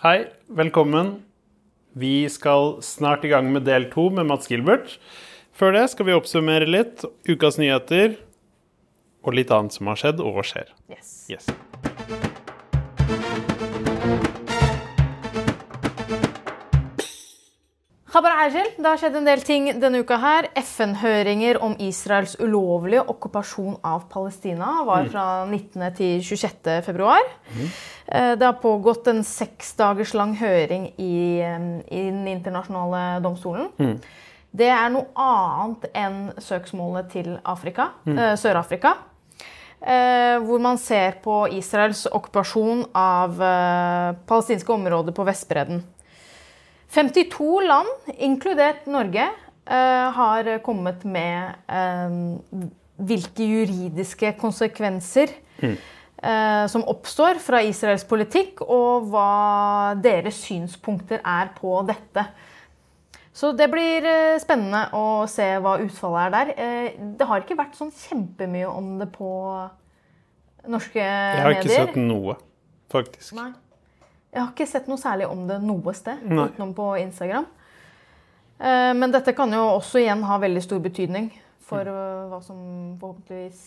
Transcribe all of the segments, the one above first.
Hei, velkommen. Vi skal snart i gang med del to med Mats Gilbert. Før det skal vi oppsummere litt ukas nyheter og litt annet som har skjedd og skjer. Yes. Yes. Khabar Ajel, det har skjedd en del ting denne uka her. FN-høringer om Israels ulovlige okkupasjon av Palestina var fra 19. til 26. februar. Eh, Det har pågått en seks dagers lang høring i, eh, i Den internasjonale domstolen. Det er noe annet enn søksmålet til Afrika, eh, Sør-Afrika. Eh, hvor man ser på Israels okkupasjon av palestinske områder på Vestbredden. 52 land, inkludert Norge, eh, har kommet med eh, hvilke juridiske konsekvenser eh, som oppstår fra Israels politikk, og hva deres synspunkter er på dette. Så det blir spennende å se hva utfallet er der. Eh, Det har ikke vært sånn kjempemye om det på norske medier. Jeg har ikke medier. sett noe, faktisk. Nei. Jeg har ikke sett noe særlig om det noe sted, Nei. utenom på Instagram. Eh, Men dette kan jo også igjen ha veldig stor betydning for eh, hva som forhåpentligvis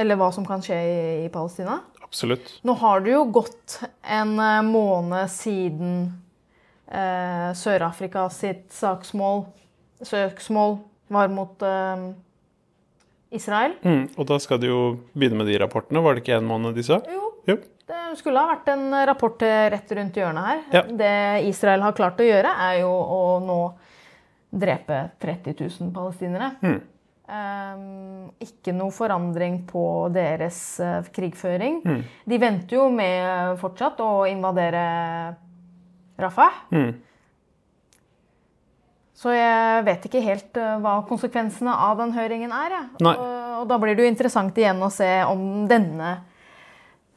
Eller hva som kan skje i, i Palestina. Absolutt. Nå har det jo gått en eh, måned siden eh, Sør-Afrika sitt saksmål, søksmål var mot eh, Israel. Mm, og da skal de jo begynne med de rapportene. Var det ikke en måned de sa? Jo, Jo. Det skulle ha vært en rapport rett rundt hjørnet her. Ja. Det Israel har klart å gjøre, er jo å nå drepe 30 000 palestinere. Mm. Um, ikke noe forandring på deres uh, krigføring. Mm. De venter jo med fortsatt å invadere Rafah. Mm. Så jeg vet ikke helt uh, hva konsekvensene av den høringen er. Ja. Og, og da blir det jo interessant igjen å se om denne,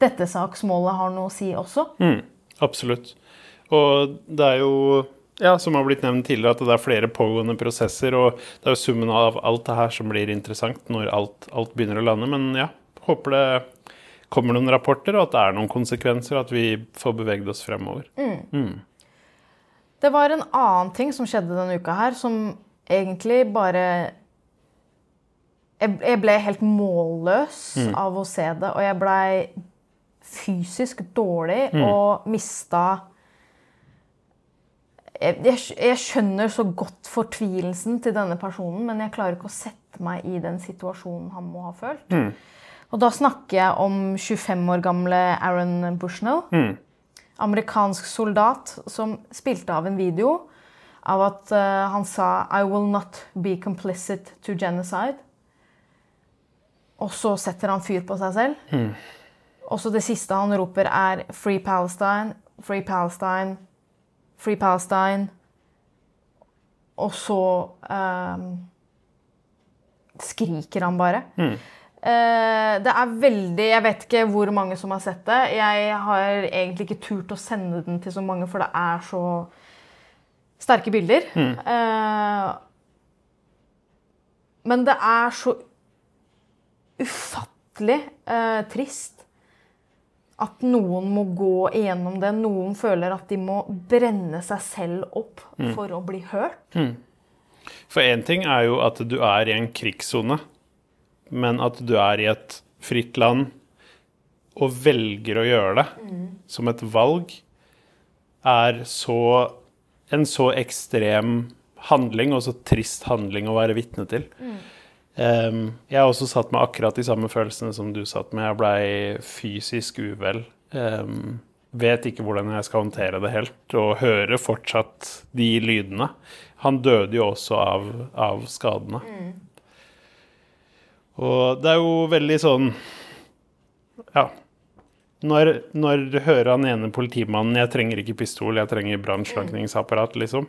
dette saksmålet har noe å si også. Mm, absolutt. Og det er jo, ja, som har blitt nevnt tidligere, at det er flere pågående prosesser. Og det er jo summen av alt det her som blir interessant når alt, alt begynner å lande. Men ja, håper det kommer noen rapporter, og at det er noen konsekvenser, og at vi får beveget oss fremover. Det var en annen ting som skjedde denne uka her, som egentlig bare Jeg, ble helt målløs av å se det, og jeg blei fysisk dårlig og mista jeg, jeg, jeg skjønner så godt fortvilelsen til denne personen, men jeg klarer ikke å sette meg i den situasjonen han må ha følt. Og da snakker jeg om 25 år gamle Aaron Bushnell amerikansk soldat som spilte av en video av at uh, han sa I will not be complicit to genocide. Og så setter han fyr på seg selv. Og så det siste han roper, er Free Palestine, Free Palestine, Free Palestine. Og så um, skriker han bare. Eh, det er veldig Jeg vet ikke hvor mange som har sett det. Jeg har egentlig ikke turt å sende den til så mange, for det er så sterke bilder. Eh, men det er så ufattelig uh, trist at noen må gå igjennom det. Noen føler at de må brenne seg selv opp for å bli hørt. For én ting er jo at du er i en krigssone, men at du er i et fritt land og velger å gjøre det som et valg, er så en så ekstrem handling og så trist handling å være vitne til. Um, jeg har også satt meg akkurat de samme følelsene som du satt med. Jeg blei fysisk uvel. Um, vet ikke hvordan jeg skal håndtere det helt, og hører fortsatt de lydene. Han døde jo også av, av skadene. Og det er jo veldig sånn Ja. Når, når du hører han ene politimannen 'Jeg trenger ikke pistol, jeg trenger brannslukningsapparat', liksom.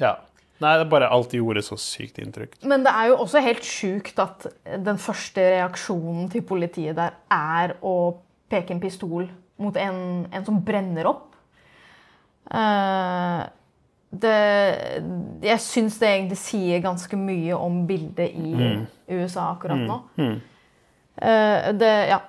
Ja. Nei, det er bare alt gjorde så sykt inntrykk. Men det er jo også helt sjukt at den første reaksjonen til politiet der er å peke en pistol mot en, en som brenner opp. Uh, det, jeg syns det egentlig sier ganske mye om bildet i USA akkurat nå. Eh, det, ja.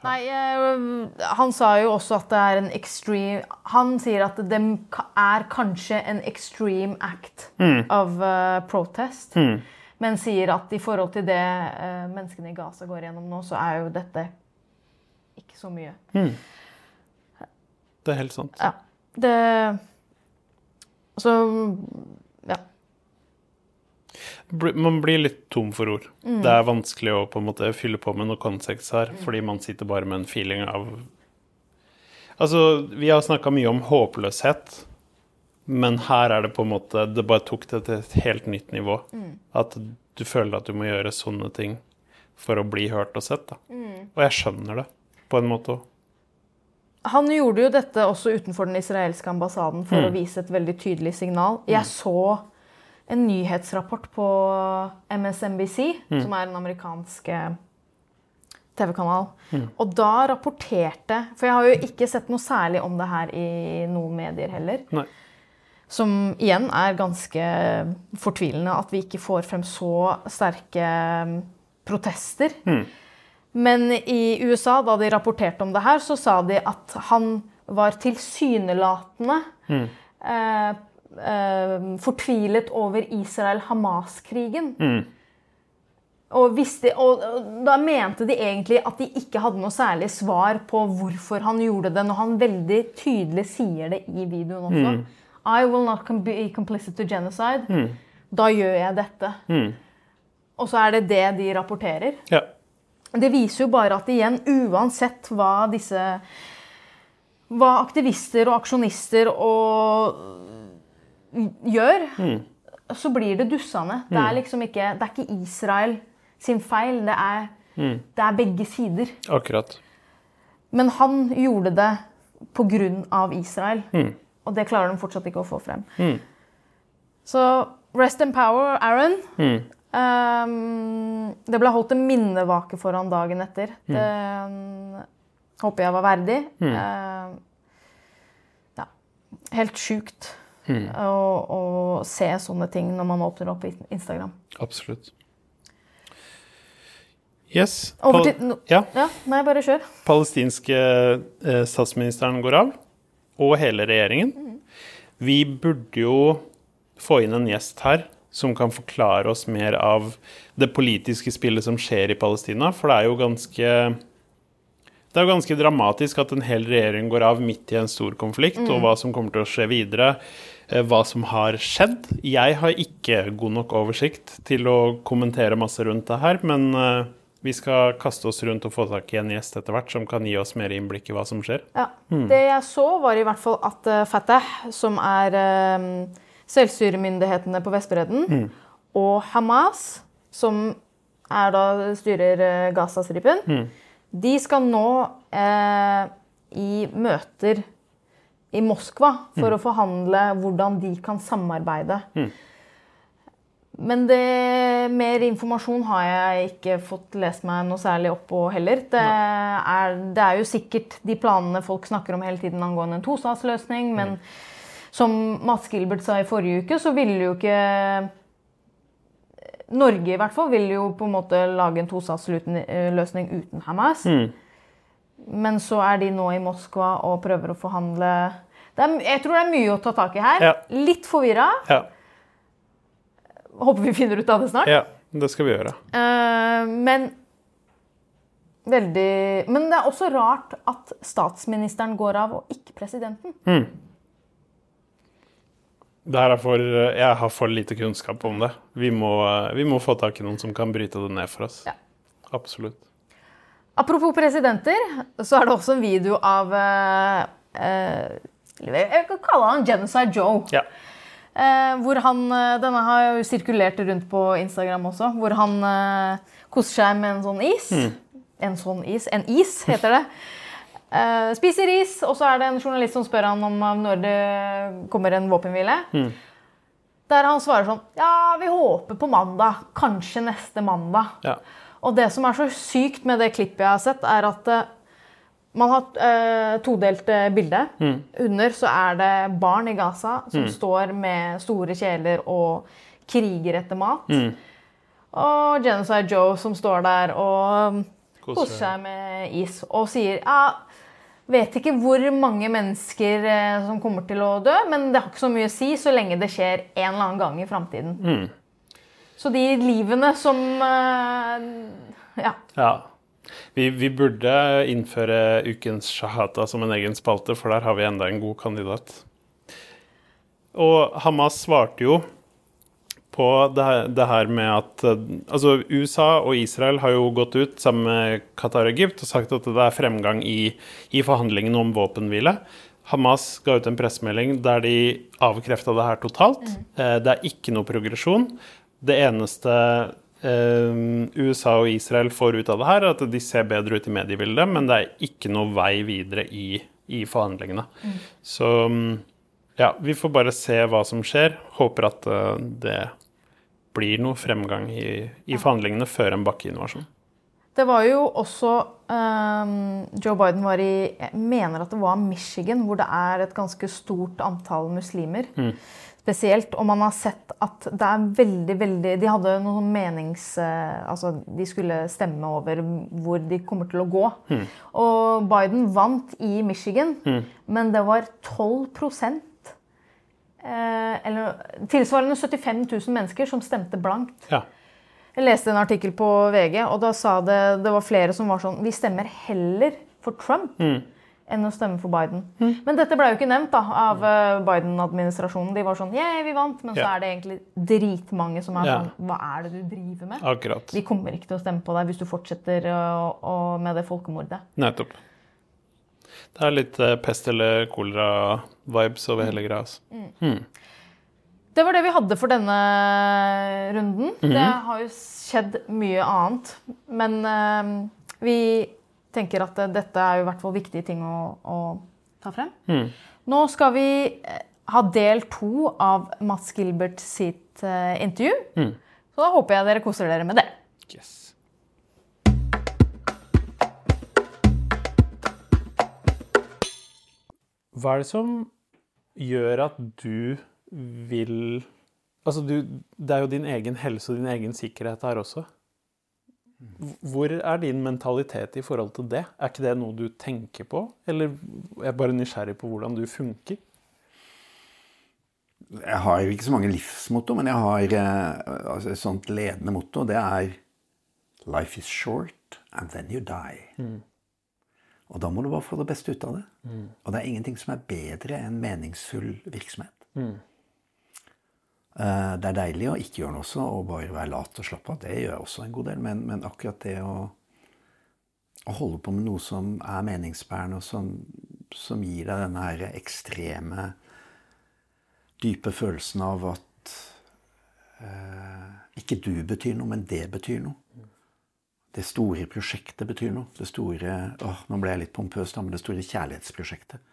Nei, eh, han sa jo også at det er en extreme Han sier at det er kanskje en extreme act of eh, protest. Men sier at i forhold til det eh, menneskene i Gaza går gjennom nå, så er jo dette ikke så mye. Det er helt sant. Ja. Det Så Man blir litt tom for ord. Det er vanskelig å på en måte fylle på med noe kontekst her, fordi man sitter bare med en feeling av Altså, vi har snakka mye om håpløshet, men her er det på en måte Det bare tok det til et helt nytt nivå. At du føler at du må gjøre sånne ting for å bli hørt og sett. Da. Og jeg skjønner det, på en måte òg. Han gjorde jo dette også utenfor den israelske ambassaden for å vise et veldig tydelig signal. Jeg så en nyhetsrapport på MSNBC, som er en amerikansk eh, TV-kanal. Og da rapporterte For jeg har jo ikke sett noe særlig om det her i noen medier heller. Nei. Som igjen er ganske fortvilende at vi ikke får frem så sterke mm, protester. Men i USA, da de rapporterte om det her, så sa de at han var tilsynelatende mm. eh, fortvilet over Israel-Hamas-krigen. Og, visste, og da mente de egentlig at de ikke hadde noe særlig svar på hvorfor han gjorde det, når han veldig tydelig sier det i videoen også. I will not be complicit to genocide. Da gjør jeg dette. Og så er det det de rapporterer. Ja. Det viser jo bare at igjen, uansett hva disse Hva aktivister og aksjonister og gjør, så blir det dussende. Det er liksom ikke Det er ikke Israel sin feil. Det er, det er begge sider. Akkurat. Men han gjorde det på grunn av Israel. Og det klarer de fortsatt ikke å få frem. Så rest in power, Aaron. Um, det ble holdt en minnevake for han dagen etter. Det um, håper jeg var verdig. Uh, ja. Helt sjukt å, og, se sånne ting når man åpner opp Instagram. Absolutt. Yes. Over til no, ja. ja, Nei, bare kjør. palestinske eh, statsministeren går av, og hele regjeringen. Vi burde jo få inn en gjest her som kan forklare oss mer av det politiske spillet som skjer i Palestina, for det er jo ganske det er jo ganske dramatisk at en hel regjering går av midt i en stor konflikt, og hva som kommer til å skje videre, hva som har skjedd. Jeg har ikke god nok oversikt til å kommentere masse rundt det her, men eh, vi skal kaste oss rundt og få tak i en gjest etter hvert som kan gi oss mer innblikk i hva som skjer. Ja. Det jeg så, var i hvert fall at eh, Fatah, som er eh, selvstyremyndighetene på Vestbredden, og Hamas, som er da styrer uh, hmm. de skal nå eh, i møter i Moskva for å forhandle hvordan de kan samarbeide. Men det, mer informasjon har jeg ikke fått lest meg noe særlig opp på heller. Det er, det er jo sikkert de planene folk snakker om hele tiden angående en tostatsløsning, men som Mats Gilbert sa i forrige uke, så ville jo ikke Norge i hvert fall ville jo på en måte lage en tostatsløsning uten Hamas. Men så er de nå i Moskva og prøver å forhandle er, Jeg tror det er mye å ta tak i her. Ja. Litt forvirra. Ja, Håper vi finner ut av det snart. ja det skal vi gjøre. Uh, men veldig Men det er også rart at statsministeren går av, og ikke presidenten. Er for, jeg har for lite kunnskap om det. Vi må, vi må få tak i noen som kan bryte det ned for oss. Ja. Absolutt. Apropos presidenter, så er det også en video av eh, eh, Jeg kan kalle han Genocide Joe. Ja. Eh, hvor han, eh, Denne har jo sirkulert rundt på Instagram også. Hvor han eh, koser seg med en sånn is. En sånn is. En is, heter det. Eh, spiser is, og så er det en journalist som spør han om når det kommer en våpenhvile. Der han svarer sånn Ja, vi håper på mandag. Kanskje neste mandag. ja. Og det som er så sykt med det klippet jeg har sett, er at eh, man har eh, todelt bilde. bilde. Under så er det barn i Gaza som står med store kjeler og kriger etter mat. Og Genocide Joe som står der og koser seg med is og sier ja, vet ikke hvor mange mennesker eh, som kommer til å dø, men det har ikke så mye å si så lenge det skjer en eller annen gang i framtiden. Så de livene som eh, Ja. Ja. Vi, vi burde innføre ukens shahata som en egen spalte, for der har vi enda en god kandidat. Og Hamas svarte jo på det her, det her med at eh, Altså, USA og Israel har jo gått ut sammen med Qatar og Egypt og sagt at det er fremgang i, i forhandlingene om våpenhvile. Hamas ga ut en pressemelding der de avkrefta det her totalt. Mm. Det er ikke noe progresjon. Det eneste eh, USA og Israel får ut av det her, er at de ser bedre ut i mediebildet, men det er ikke noe vei videre i, i forhandlingene. Så mm, ja, vi får bare se hva som skjer. Håper at eh, det blir noe fremgang i, i forhandlingene før en bakkeinvasjon. Det var jo også um, Joe Biden var i Jeg mener at det var Michigan, hvor det er et ganske stort antall muslimer. Spesielt. Og man har sett at det er veldig, veldig De hadde noen menings... eh, altså, de skulle stemme over hvor de kommer til å gå. Og Biden vant i Michigan, men det var 12 eh, eller tilsvarende 75 000 mennesker som stemte blankt. Ja. Jeg leste en artikkel på VG, og da sa det det var flere som var sånn Vi stemmer heller for Trump enn å stemme for Biden. Men dette ble jo ikke nevnt da, av eh, Biden-administrasjonen. De var sånn Yeah, vi vant! Men så Ja. er det egentlig dritmange som er Ja. sånn Hva er det du driver med? Akkurat. Vi kommer ikke til å stemme på deg hvis du fortsetter å, å, med det folkemordet. Nettopp. Det er litt eh, pest eller kolera-vibes over hele greia. Altså. Det var det vi hadde for denne runden. Det har jo skjedd mye annet. Men eh, vi tenker at eh, dette er i hvert fall viktige ting å, å ta frem. Nå skal vi eh, ha del to av Mats Gilbert sitt eh, intervju. Så da håper jeg dere koser dere med det. Yes. Hva er det som gjør at du vil Altså, du, det er jo din egen helse og din egen sikkerhet her også. Hvor er din mentalitet i forhold til det? Er ikke det noe du tenker på? Eller er jeg bare nysgjerrig på hvordan du funker? Jeg har ikke så mange livsmotto, men jeg har eh, altså et sånt ledende motto. Det er Life is short, and then you die. Og da må du bare få det beste ut av det. Og det er ingenting som er bedre enn meningsfull virksomhet. Eh, Det er deilig å ikke gjøre noe også, og bare være lat og slappe av. Det gjør jeg også en god del. Men, men akkurat det å, å holde på med noe som er meningsbærende, og som, som gir deg denne her ekstreme dype følelsen av at eh, ikke du betyr noe, men det betyr noe. Det store prosjektet betyr noe. Det store åh, Nå ble jeg litt pompøs, da, men det store kjærlighetsprosjektet.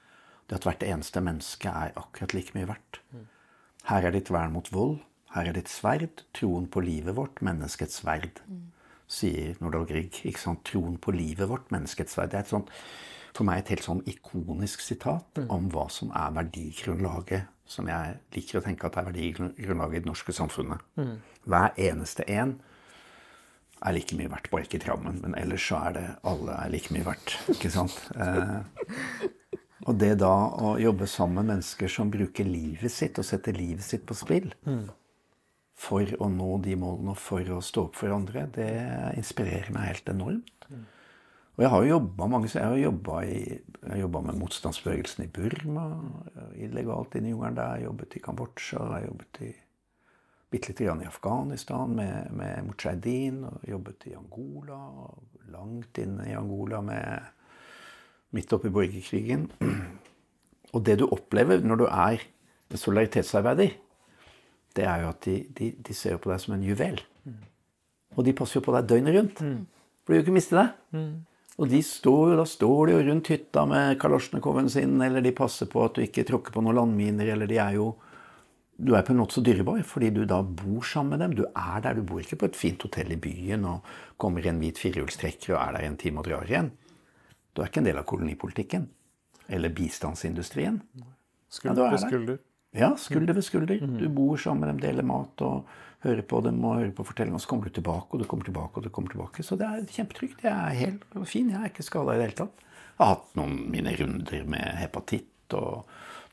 Det at hvert eneste menneske er akkurat like mye verdt. Her er ditt vern mot vold. Her er ditt sverd. Troen på livet vårt, menneskets sverd. Sier Nordahl Grieg. Ikke sant? Troen på livet vårt, menneskets sverd. Det er et sånt, for meg et helt sånn ikonisk sitat om hva som er verdigrunnlaget, som jeg liker å tenke at er verdigrunnlaget i det norske samfunnet. Hver eneste en er like mye verdt, bare ikke i Drammen. Men ellers så er det alle er like mye verdt. Ikke sant? Eh, og det da å jobbe sammen med mennesker som bruker livet sitt og setter livet sitt på spill for å nå de målene og for å stå opp for andre, det inspirerer meg helt enormt. Og jeg har jo jobba mange Jeg har jobba i- jeg har jobbet med motstandsbevegelsen i Burma, illegalt inne i jungelen der. Jeg har jobbet i Kambodsja, jeg har jobbet i bitte lite grann i Afghanistan med, med mujahedin, og jobbet i Angola, og langt inne i Angola med midt oppi borgerkrigen. Og det du opplever når du er solidaritetsarbeider, det er jo at de, de, de ser på deg som en juvel. Og de passer jo på deg døgnet rundt. For de vil jo ikke miste deg. Og de står, da står de jo rundt hytta med kalosjnikoven sin, eller de passer på at du ikke tråkker på noen landminer, eller de er jo Du er på en måte så dyrebar fordi du da bor sammen med dem. Du er der. Du bor ikke på et fint hotell i byen og kommer i en hvit firehjulstrekker og er der en time og drar igjen. Du er ikke en del av kolonipolitikken. Eller bistandsindustrien. Skulder Ja, du er på der. skulder. Ja, skulder ved skulder. Du bor sammen med dem, deler mat og hører på dem og hører på fortellinger. Og så kommer du tilbake, og du kommer tilbake, og du kommer tilbake. Så det er kjempetrygt. Jeg er helt fin. Jeg er ikke skada i det hele tatt. Jeg har hatt noen mine runder med hepatitt og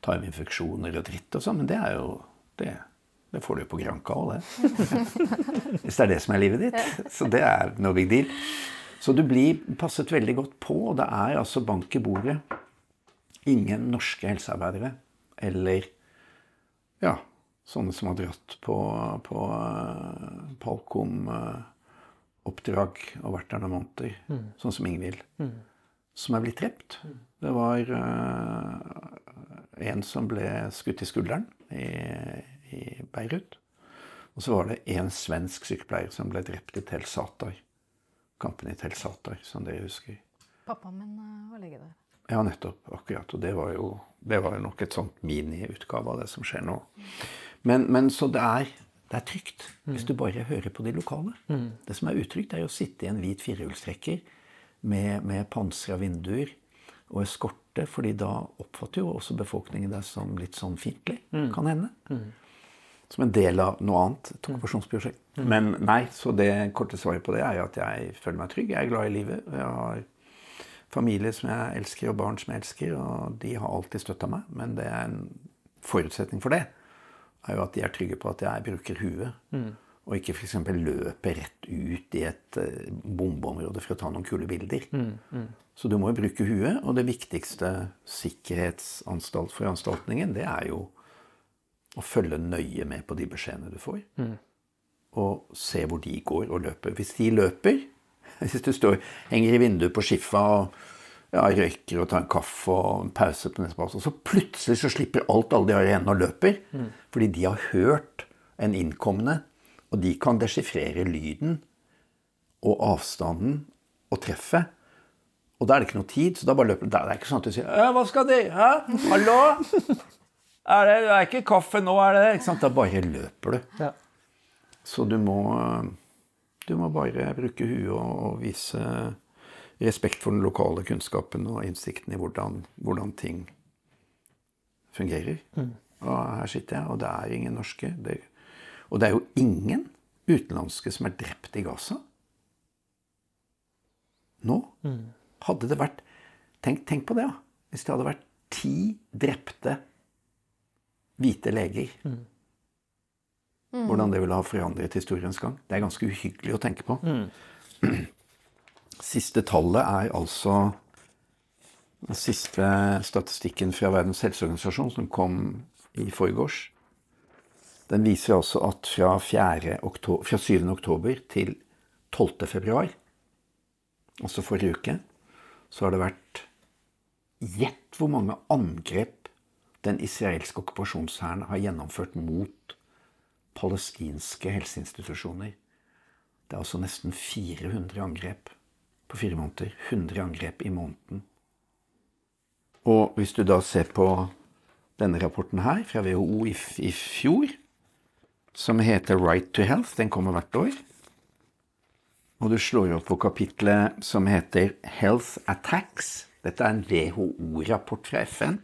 tarminfeksjoner og dritt og sånn, men det er jo det, det får du jo på granka òg, det. Hvis det er det som er livet ditt. Så det er no big deal. Så du blir passet veldig godt på, og det er altså bank i bordet. Ingen norske helsearbeidere eller ja, sånne som har dratt på, på uh, Palkom-oppdrag og vært der noen måneder, sånn som Ingvild, som er blitt drept. Det var uh, en som ble skutt i skulderen i, i Beirut. Og så var det en svensk sykepleier som ble drept i Tel Satar. Kampen i Tel Satar, som dere husker. Pappaen min eh, var lege der. Ja, nettopp. Akkurat. Og det var jo det var jo nok et sånt miniutgave av det som skjer nå. Men, men så det er, det er trygt hvis du bare hører på de lokale. Det som er utrygt, er å sitte i en hvit firehjulstrekker med, med pansra vinduer og eskorte, fordi da oppfatter jo også befolkningen deg som litt sånn fiendtlig. Kan hende. Som en del av noe annet. Et okkupasjonsprosjekt. Men nei, så det korte svaret på det er jo at jeg føler meg trygg. Jeg er glad i livet. Jeg har familie som jeg elsker, og barn som jeg elsker, og de har alltid støtta meg. Men det er en forutsetning for det er jo at de er trygge på at jeg bruker huet. Og ikke f.eks. løper rett ut i et eh, bombeområde for å ta noen kule bilder. Så du må jo bruke huet. Og det viktigste sikkerhetsanstalt for anstaltningen, det er jo å følge nøye med på de beskjedene du får. Og se hvor de går og løper. Hvis de løper, hvis du står, henger i vinduet på skiffa og ja, røyker og tar en kaffe og en pause på neste og så plutselig så slipper alt alle de har igjen, og løper, fordi de har hørt en innkommende, og de kan desifrere lyden og avstanden og treffet. Og da er det ikke noe tid, så da bare løper de. Det er ikke sånn at du sier «Øh, 'Hva skal de? Hæ? Hallo? Er det, det er ikke kaffe nå, er det?' Ikke sant? Da bare løper du. Ja. Så du må, du må bare bruke huet og, vise respekt for den lokale kunnskapen og innsikten i hvordan, hvordan ting fungerer. Og her sitter jeg, og det er ingen norske. Det, og det er jo ingen utenlandske som er drept i Gaza. Nå hadde det vært tenk, tenk på det, da. Hvis det hadde vært ti drepte hvite leger. Hvordan det ville ha forandret historiens gang. Det er ganske uhyggelig å tenke på. Siste tallet er altså den siste statistikken fra Verdens helseorganisasjon som kom i forgårs. Den viser altså at fra, 4. oktober, fra 7. oktober til 12. februar, altså forrige uke, så har det vært Gjett hvor mange angrep den israelske okkupasjonshæren har gjennomført mot palestinske helseinstitusjoner. Det er altså nesten 400 angrep på fire måneder. 100 angrep i måneden. Og hvis du da ser på denne rapporten her fra WHO i, i fjor, som heter Right to Health, den kommer hvert år, og du slår opp på kapitlet som heter Health Attacks. Dette er en WHO-rapport fra FN.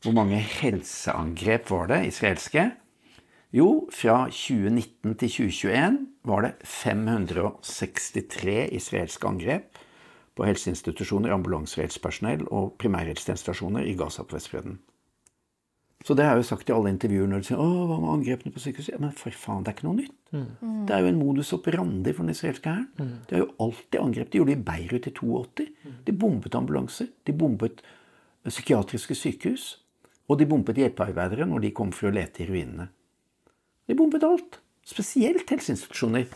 Hvor mange helseangrep var det israelske? Jo, fra 2019 til 2021 var det 563 israelske angrep på helseinstitusjoner, ambulansehelsepersonell og primærhelsetjenestestasjoner i Gaza på Vestbredden. Så det har jeg jo sagt i alle intervjuer når de sier 'Å, hva med angrepene på sykehuset?' Ja, men for faen, det er ikke noe nytt. Det er jo en modus operandi for den israelske hæren. De har jo alltid angrep. De gjorde det i Beirut i 82. De bombet ambulanser. De bombet psykiatriske sykehus. Og de bompet hjelpearbeidere når de kom for å lete i ruinene. De bompet alt. Spesielt helseinstitusjoner.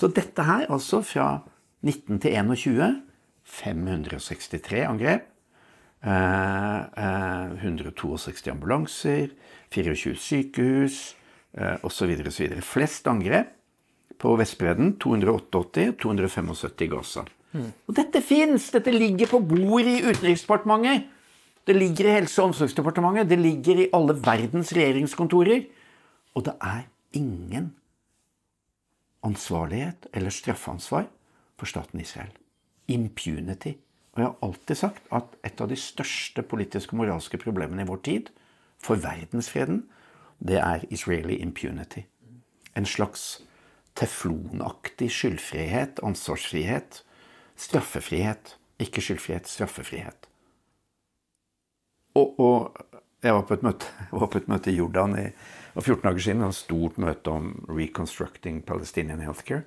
Så dette her, altså fra 19 til 21 563 angrep. Eh, eh, 162 ambulanser, 24 sykehus eh, osv. osv. Flest angrep på Vestbredden, 288, 275 i Gaza. Og dette fins! Dette ligger på bordet i Utenriksdepartementet. Det ligger i Helse- og omsorgsdepartementet. Det ligger i alle verdens regjeringskontorer. Og det er ingen ansvarlighet eller straffansvar for staten Israel. Impunity. Og jeg har alltid sagt at et av de største politiske og moralske problemene i vår tid for verdensfreden, det er Israeli impunity. En slags teflonaktig skyldfrihet, ansvarsfrihet, straffefrihet. Ikke skyldfrihet, straffefrihet. Og, og jeg var på et møte, var på et møte i Jordan i, for 14 dager siden. Et stort møte om 'Reconstructing Palestinian Healthcare'.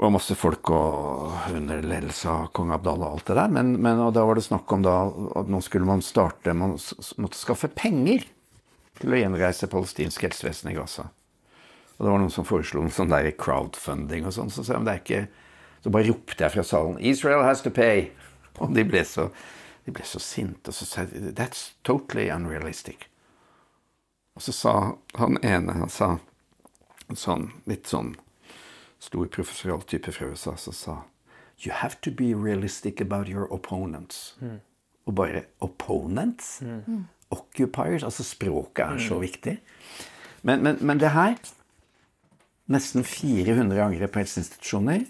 Det var masse folk og under ledelse av kong Abdallah og alt det der. Men, men da var det snakk om da, at nå skulle man starte Man måtte skaffe penger til å gjenreise palestinsk helsevesen i Gaza. Og det var noen som foreslo en sånn der crowdfunding og sånn. Så, så, så, bare ropte jeg fra salen 'Israel has to pay'. Og de ble så, de ble så sinte. Og så sa de 'That's totally unrealistic'. Og så sa han ene Han sa sånn, litt sånn stor professoral type fra USA, så sa You have to be realistic about your opponents. Mm. Og bare opponents? Mm. Occupiers? Altså språket er så viktig. Men, men, men det her Nesten 400 angrep på helseinstitusjoner.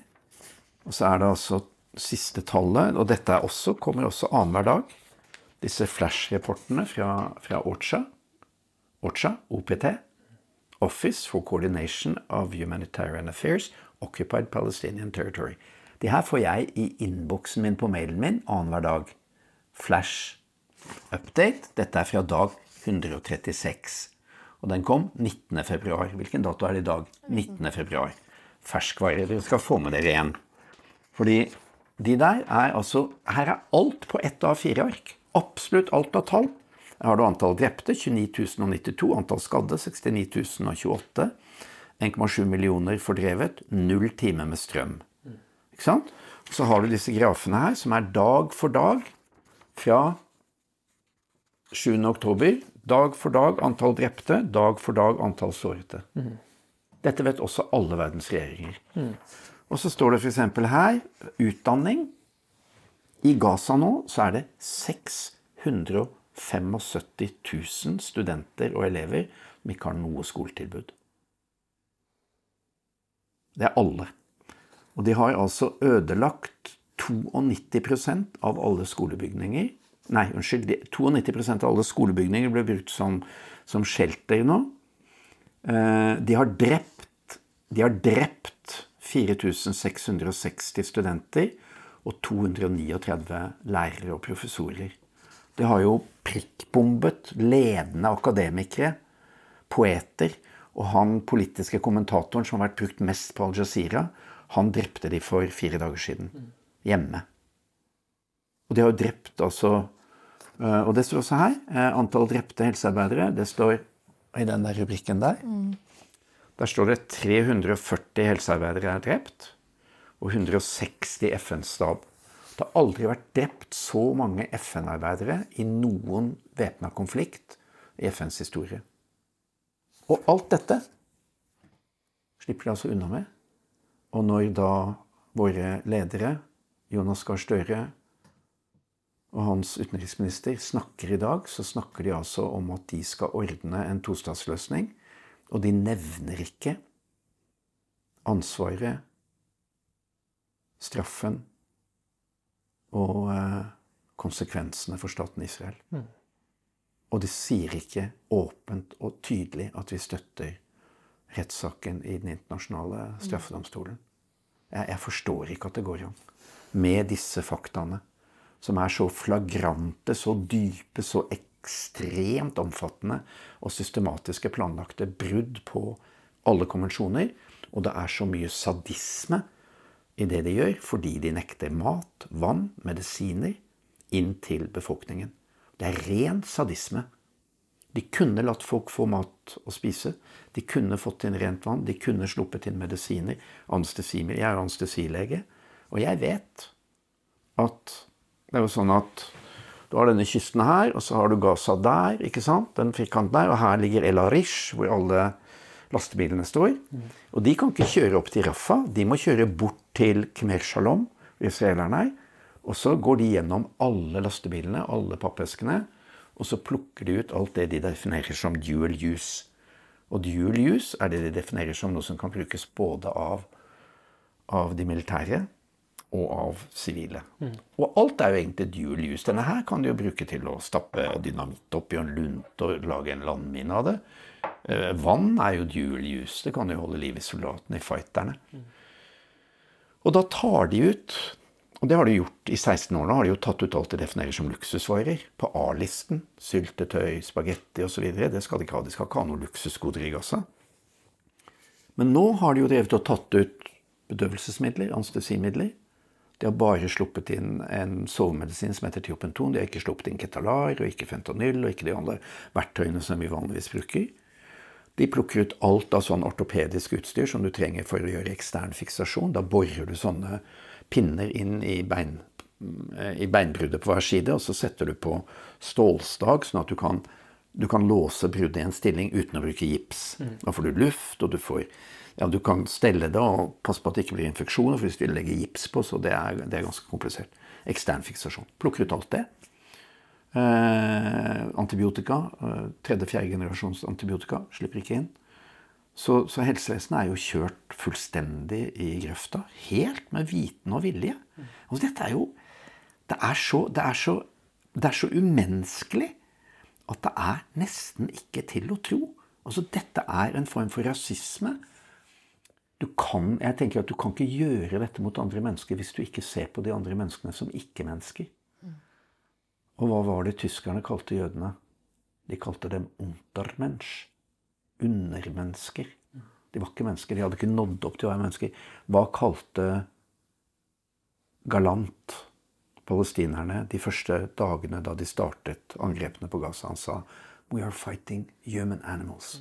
Og så er det altså siste tallet, og dette også, kommer også annenhver dag. Disse flash-rapportene fra, fra OCHA, OCHA, OPT, Office for Coordination of Humanitarian Affairs, Occupied Palestinian Territory. De her får jeg i innboksen min på mailen min annenhver dag. Flash update. Dette er fra dag 136. Og den kom 19. februar. Hvilken dato er det i dag? 19. februar. Ferskvare. Dere skal få med dere igjen. Fordi de der er altså Her er alt på ett av fire ark. Absolutt alt av tall. Her har du antall drepte, 29.092, Antall skadde, 69.028. 1,7 millioner fordrevet. Null timer med strøm. Ikke sant? Så har du disse grafene her, som er dag for dag fra 7. oktober Dag for dag antall drepte, dag for dag antall sårete. Mm. Dette vet også alle verdens regjeringer. Mm. Og så står det f.eks. her utdanning. I Gaza nå så er det 675 000 studenter og elever som ikke har noe skoletilbud. Det er alle. Og de har altså ødelagt 92% av alle skolebygninger Nei, unnskyld. 92% av alle skolebygninger ble brukt som, som shelter nå. Eh, de har drept, de har drept 4660 studenter og 239 lærere og professorer. Det har jo prikkbombet ledende akademikere, poeter. Og han politiske kommentatoren som har vært brukt mest på Al Jazeera, han drepte de for fire dager siden. Hjemme. Og de har jo drept altså Eh, og det står også her. Eh, antall drepte helsearbeidere. Det står i den der rubrikken der. Mm. Der står det 340 helsearbeidere er drept. Og 160 FN-stab. Det har aldri vært drept så mange FN-arbeidere i noen væpna konflikt i FNs historie. Og alt dette slipper de altså unna med. Og når da våre ledere, Jonas Gahr Støre, og hans utenriksminister snakker i dag, så snakker de altså om at de skal ordne en tostatsløsning. Og de nevner ikke ansvaret, straffen og eh, konsekvensene for staten Israel. Mm. Og de sier ikke åpent og tydelig at vi støtter rettssaken i Den internasjonale mm. straffedomstolen. Jeg, jeg forstår ikke at det går an med disse faktaene som er så flagrante, så dype, så ekstremt omfattende og systematiske planlagte brudd på alle konvensjoner. Og det er så mye sadisme i det de gjør, fordi de nekter mat, vann, medisiner inn til befolkningen. Det er ren sadisme. De kunne latt folk få mat å spise. De kunne fått inn rent vann. De kunne sluppet inn medisiner. Anestesimer. Jeg er anestesilege. Og jeg vet at det er jo sånn at du har denne kysten her, og så har du Gaza der, ikke sant? den firkanten der, og her ligger El Arish, hvor alle lastebilene står. Og de kan ikke kjøre opp til Rafa, de må kjøre bort til Khmer Shalom, israelerne er. Og så går de gjennom alle lastebilene, alle pappeskene, og så plukker de ut alt det de definerer som dual use. Og dual use er det de definerer som noe som kan brukes både av, av de militære og av sivile. Og alt er jo egentlig dual use. Denne her kan du jo bruke til å stappe dynamitt opp i en lunt og lage en landmine av det. Eh, vann er jo dual use. Det kan jo holde liv i soldatene, i fighterne. Og da tar de ut og det har de gjort i 16 år nå. har de jo tatt ut alt de definerer som luksusvarer. På A-listen. Syltetøy, spagetti osv. Det skal de ikke ha. De skal ikke ha noe luksusgoder i Gaza. Men nå har de jo drevet og tatt ut bedøvelsesmidler, anestesimidler. De har bare sluppet inn en sovemedisin som heter Tiopenton. De har ikke sluppet inn Ketalar og ikke Fentanyl og ikke de andre verktøyene som vi vanligvis bruker. De plukker ut alt av sånn ortopedisk utstyr som du trenger for å gjøre ekstern fiksasjon. Da borer du sånne pinner inn i, bein, i beinbruddet på hver side, og så setter du på stålstag, sånn at du kan, du kan låse bruddet i en stilling uten å bruke gips. Da får du luft, og du får ja, Du kan stelle det og passe på at det ikke blir infeksjoner, for hvis du legger gips på, så det er, det er ganske komplisert. Ekstern fiksasjon. Plukker ut alt det. Eh, antibiotika. Eh, tredje-fjerde generasjons antibiotika slipper ikke inn. Så, så, helsevesenet er jo kjørt fullstendig i grøfta. Helt med viten og vilje. Altså, dette er jo det er, så, det, er så, det er så umenneskelig at det er nesten ikke til å tro. Altså, dette er en form for rasisme. Du kan, jeg tenker at du kan ikke gjøre dette mot andre mennesker hvis du ikke ser på de andre menneskene som ikke-mennesker. Og hva var det tyskerne kalte jødene? De kalte dem untermensch undermennesker. De var ikke mennesker. De hadde ikke nådd opp til å være mennesker. Hva kalte galant palestinerne de første dagene da de startet angrepene på Gaza? Han sa We are fighting human animals.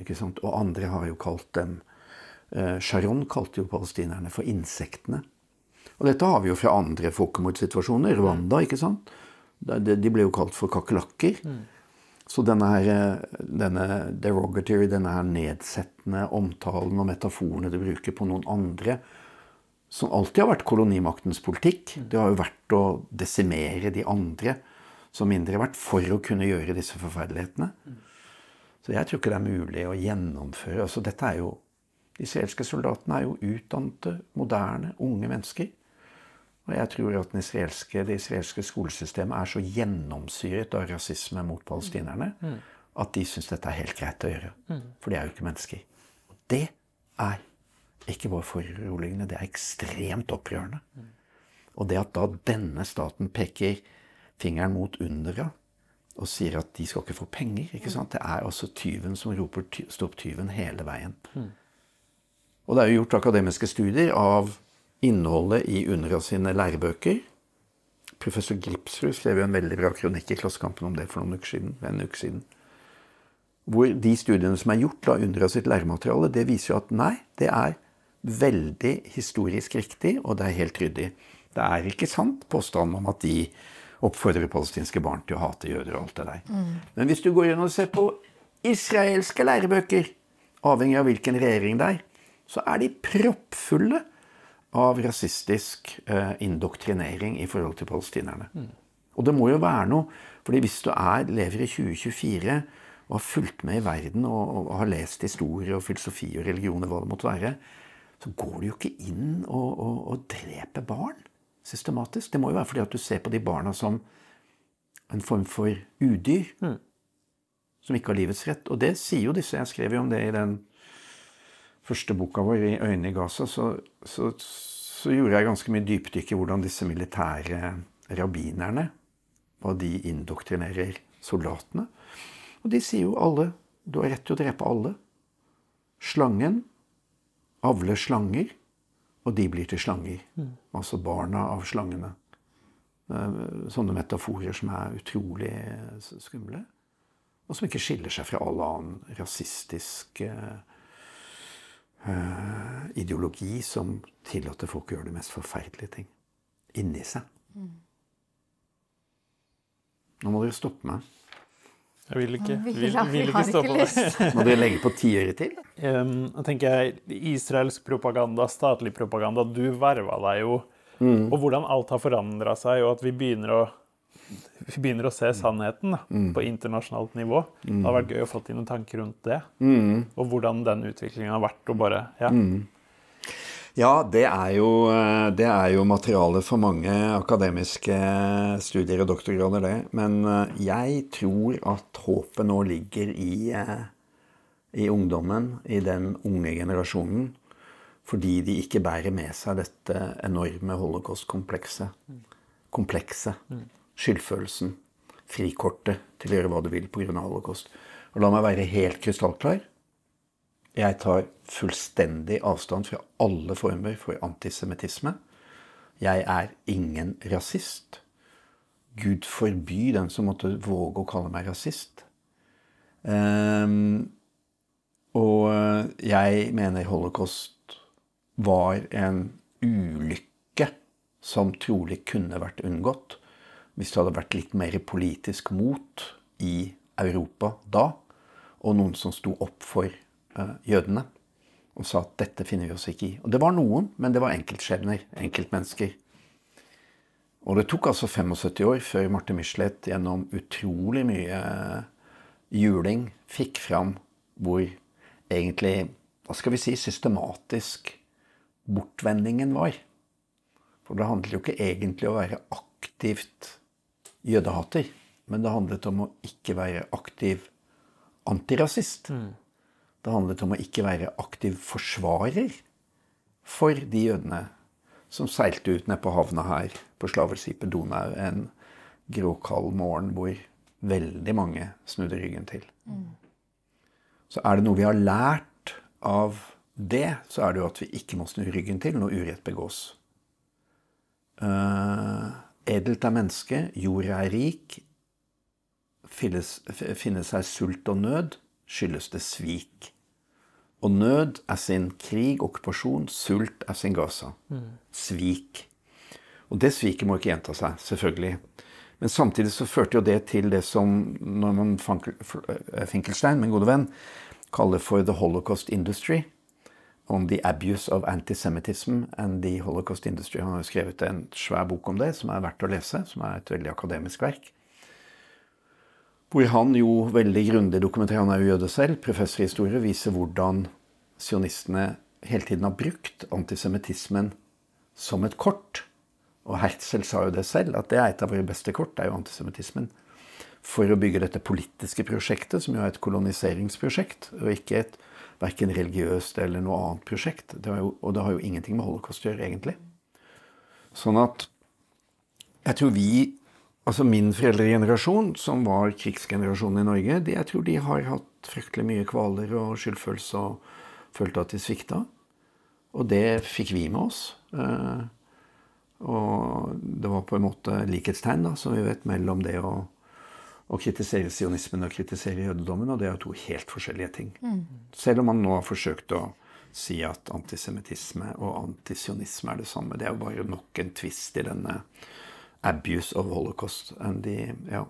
Ikke sant? Og andre har jo kalt dem Sharon kalte jo palestinerne for insektene. Og dette har vi jo fra andre folkemordsituasjoner. Rwanda, ikke sant? De ble jo kalt for kakerlakker. Så denne, her, denne derogatory, denne her nedsettende omtalen og metaforene du bruker på noen andre, som alltid har vært kolonimaktens politikk, det har jo vært å desimere de andre som mindre verdt for å kunne gjøre disse forferdelighetene. Så jeg tror ikke det er mulig å gjennomføre altså dette er jo, De israelske soldatene er jo utdannede, moderne, unge mennesker. Og jeg tror at israelske, det israelske skolesystemet er så gjennomsyret av rasisme mot palestinerne mm. at de syns dette er helt greit å gjøre. Mm. For de er jo ikke mennesker. Og det er ikke bare foruroligende, det er ekstremt opprørende. Mm. Og det at da denne staten peker fingeren mot UNRWA og sier at de skal ikke få penger ikke sant? Det er altså tyven som roper 'stopp tyven' hele veien. Og det er jo gjort akademiske studier av innholdet i UNRWA sine lærebøker. Professor Gripsrud skrev jo en veldig bra kronikk i Klassekampen om det for noen uker siden. en uke siden. Hvor de studiene som er gjort av UNRWA sitt læremateriale, det viser jo at nei, det er veldig historisk riktig, og det er helt ryddig. Det er ikke sant påstanden om at de oppfordrer palestinske barn til å hate jøder og alt det der. Mm. Men hvis du går inn og ser på israelske lærebøker, avhengig av hvilken regjering det er, så er de proppfulle av rasistisk eh, indoktrinering i forhold til palestinerne. Mm. Og det må jo være noe, fordi hvis du er, lever i 2024 og har fulgt med i verden og, og har lest historie og filosofi og religion og hva det måtte være, så går du jo ikke inn og, og, og dreper barn systematisk. Det må jo være fordi at du ser på de barna som en form for udyr. Mm. Som ikke har livets rett. Og det sier jo disse. Jeg skrev jo om det i den første boka vår, 'Øynene i Gaza', så, så, så, gjorde jeg ganske mye dypdykk i hvordan disse militære rabbinerne hva de indoktrinerer soldatene. Og de sier jo alle Du har rett til å drepe alle. Slangen avler slanger, og de blir til slanger. Mm. Altså barna av slangene. Eh, sånne metaforer som er utrolig skumle. Og som ikke skiller seg fra all annen rasistisk eh, uh, ideologi som tillater folk å gjøre de mest forferdelige ting inni seg. Mm. Nå må dere stoppe meg. Jeg vil ikke, vil, vil ikke stoppe deg. må dere legge på tiøret til? Um, jeg tenker Israelsk propaganda, statlig propaganda. Du verva deg jo. Mm. Og hvordan alt har forandra seg, og at vi begynner å vi begynner å se sannheten da, mm. på internasjonalt nivå. Mm. Det har vært gøy å få til noen tanker rundt det. Mm. Og hvordan den utviklingen har vært. og bare, ja. Mm. Ja, det er, jo, eh, det er jo materiale for mange akademiske studier og doktorgrader, det. Men eh, jeg tror at håpet nå ligger i, eh, i ungdommen, i den unge generasjonen. Fordi de ikke bærer med seg dette enorme holocaust-komplekset. Komplekset. Skyldfølelsen. Frikortet til å gjøre hva du vil pga. holocaust. Og la meg være helt krystallklar. Jeg tar fullstendig avstand fra alle former for antisemittisme. Jeg er ingen rasist. Gud forby den som måtte våge å kalle meg rasist. Um, og jeg mener holocaust var en ulykke som trolig kunne vært unngått hvis det hadde vært litt mer politisk mot i Europa da, og noen som sto opp for uh, jødene og sa at dette finner vi oss ikke i. Og det var noen, men det var enkeltskjebner. Enkeltmennesker. Og det tok altså 75 år før Marte Michelet gjennom utrolig mye juling fikk fram hvor egentlig, hva skal vi si, systematisk bortvendingen var. For det handler jo ikke egentlig om å være aktivt jødehater, men det handlet om å ikke være aktiv antirasist. Mm. Det handlet om å ikke være aktiv forsvarer for de jødene som seilte ut ned på havna her på slaveskipet Donau en gråkald morgen hvor veldig mange snudde ryggen til. Mm. Så er det noe vi har lært av det, så er det jo at vi ikke må snu ryggen til når urett begås. Uh, edelt er mennesket, jorda er rik. Finnes, her sult og nød, skyldes det svik. Og nød er sin krig, okkupasjon. Sult er sin Gaza. Svik. Og det sviket må ikke gjenta seg, selvfølgelig. Men samtidig så førte jo det til det som Norman Finkelstein, min gode venn, kaller for the holocaust industry. On the abuse of antisemitism and the holocaust industry. Han har skrevet en svær bok om det, som er verdt å lese. Som er et veldig akademisk verk. Hvor han jo veldig grundig dokumenterer, han er jo jøde selv, professor i historie, viser hvordan sionistene hele tiden har brukt antisemittismen som et kort. Og Herzl sa jo det selv, at det er et av våre beste kort, det er jo antisemittismen. For å bygge dette politiske prosjektet, som jo er et koloniseringsprosjekt, og ikke et verken religiøst eller noe annet prosjekt. Det jo, og det har jo ingenting med holocaust å gjøre, egentlig. Sånn at jeg tror vi Altså min foreldregenerasjon, som var krigsgenerasjonen i Norge, de, jeg tror de har hatt fryktelig mye kvaler og skyldfølelse og følte at de svikta. Og det fikk vi med oss. Eh, og det var på en måte likhetstegn, da, som vi vet, mellom det å, å kritisere sionismen og kritisere jødedommen, og det er jo to helt forskjellige ting. Mm. Selv om man nå har forsøkt å si at antisemittisme og antisionisme er det samme. Det er jo bare nok en tvist i denne abuse of holocaust and the ja,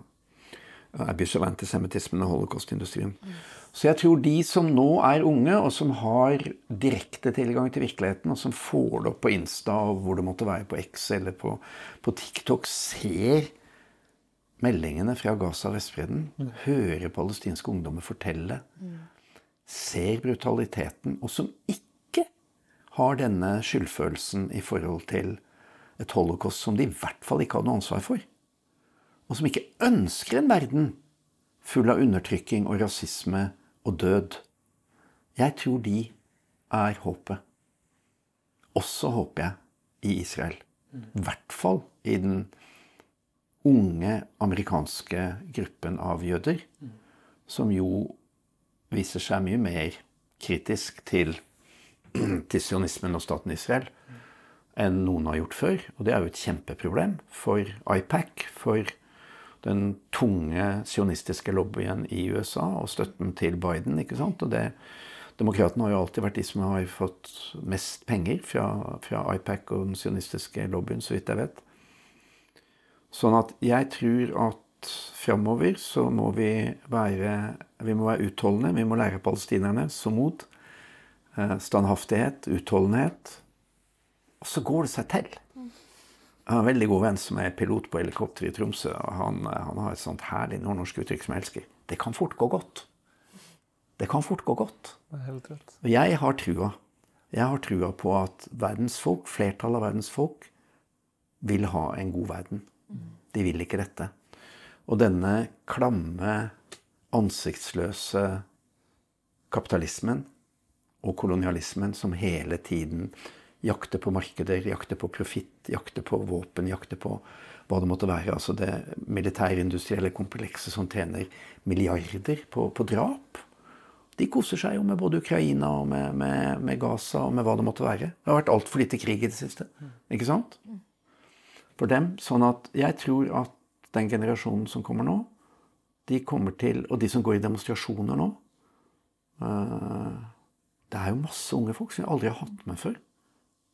abuse of antisemittismen og holocaustindustrien. Mm. Så jeg tror de som nå er unge, og som har direkte tilgang til virkeligheten, og som får det opp på Insta og hvor det måtte være på X eller på, på TikTok, ser meldingene fra Gaza og Vestbredden, mm. hører palestinske ungdommer fortelle, mm. ser brutaliteten, og som ikke har denne skyldfølelsen i forhold til et holocaust som de i hvert fall ikke har noe ansvar for. Og som ikke ønsker en verden full av undertrykking og rasisme og død. Jeg tror de er håpet. Også håper jeg i Israel. I hvert fall i den unge amerikanske gruppen av jøder, som jo viser seg mye mer kritisk til, til sionismen og staten Israel enn noen har gjort før. Og det er jo et kjempeproblem for IPAC, for den tunge sionistiske lobbyen i USA og støtten til Biden. ikke sant? Og det, Demokratene har jo alltid vært de som har fått mest penger fra, fra IPAC og den sionistiske lobbyen, så vidt jeg vet. Sånn at jeg tror at framover så må vi være vi må være utholdende. Vi må lære palestinerne så mot. Eh, standhaftighet, utholdenhet. Og så går det seg til. Jeg har en veldig god venn som er pilot på helikopter i Tromsø. og han, han, har et sånt herlig nordnorsk uttrykk som jeg elsker. Det kan fort gå godt. Det kan fort gå godt. Og jeg har trua. Jeg har trua på at verdens folk, flertallet av verdens folk, vil ha en god verden. De vil ikke dette. Og denne klamme, ansiktsløse kapitalismen og kolonialismen som hele tiden jakter på markeder, jakter på profitt, jakter på våpen, jakter på hva det måtte være. Altså det militærindustrielle komplekset som tjener milliarder på, på, drap. De koser seg jo med både Ukraina og med, med, med, Gaza og med hva det måtte være. Det har vært altfor lite krig i det siste. Ikke sant? For dem. Sånn at jeg tror at den generasjonen som kommer nå, de kommer til Og de som går i demonstrasjoner nå uh, Det er jo masse unge folk som vi aldri har hatt med før Det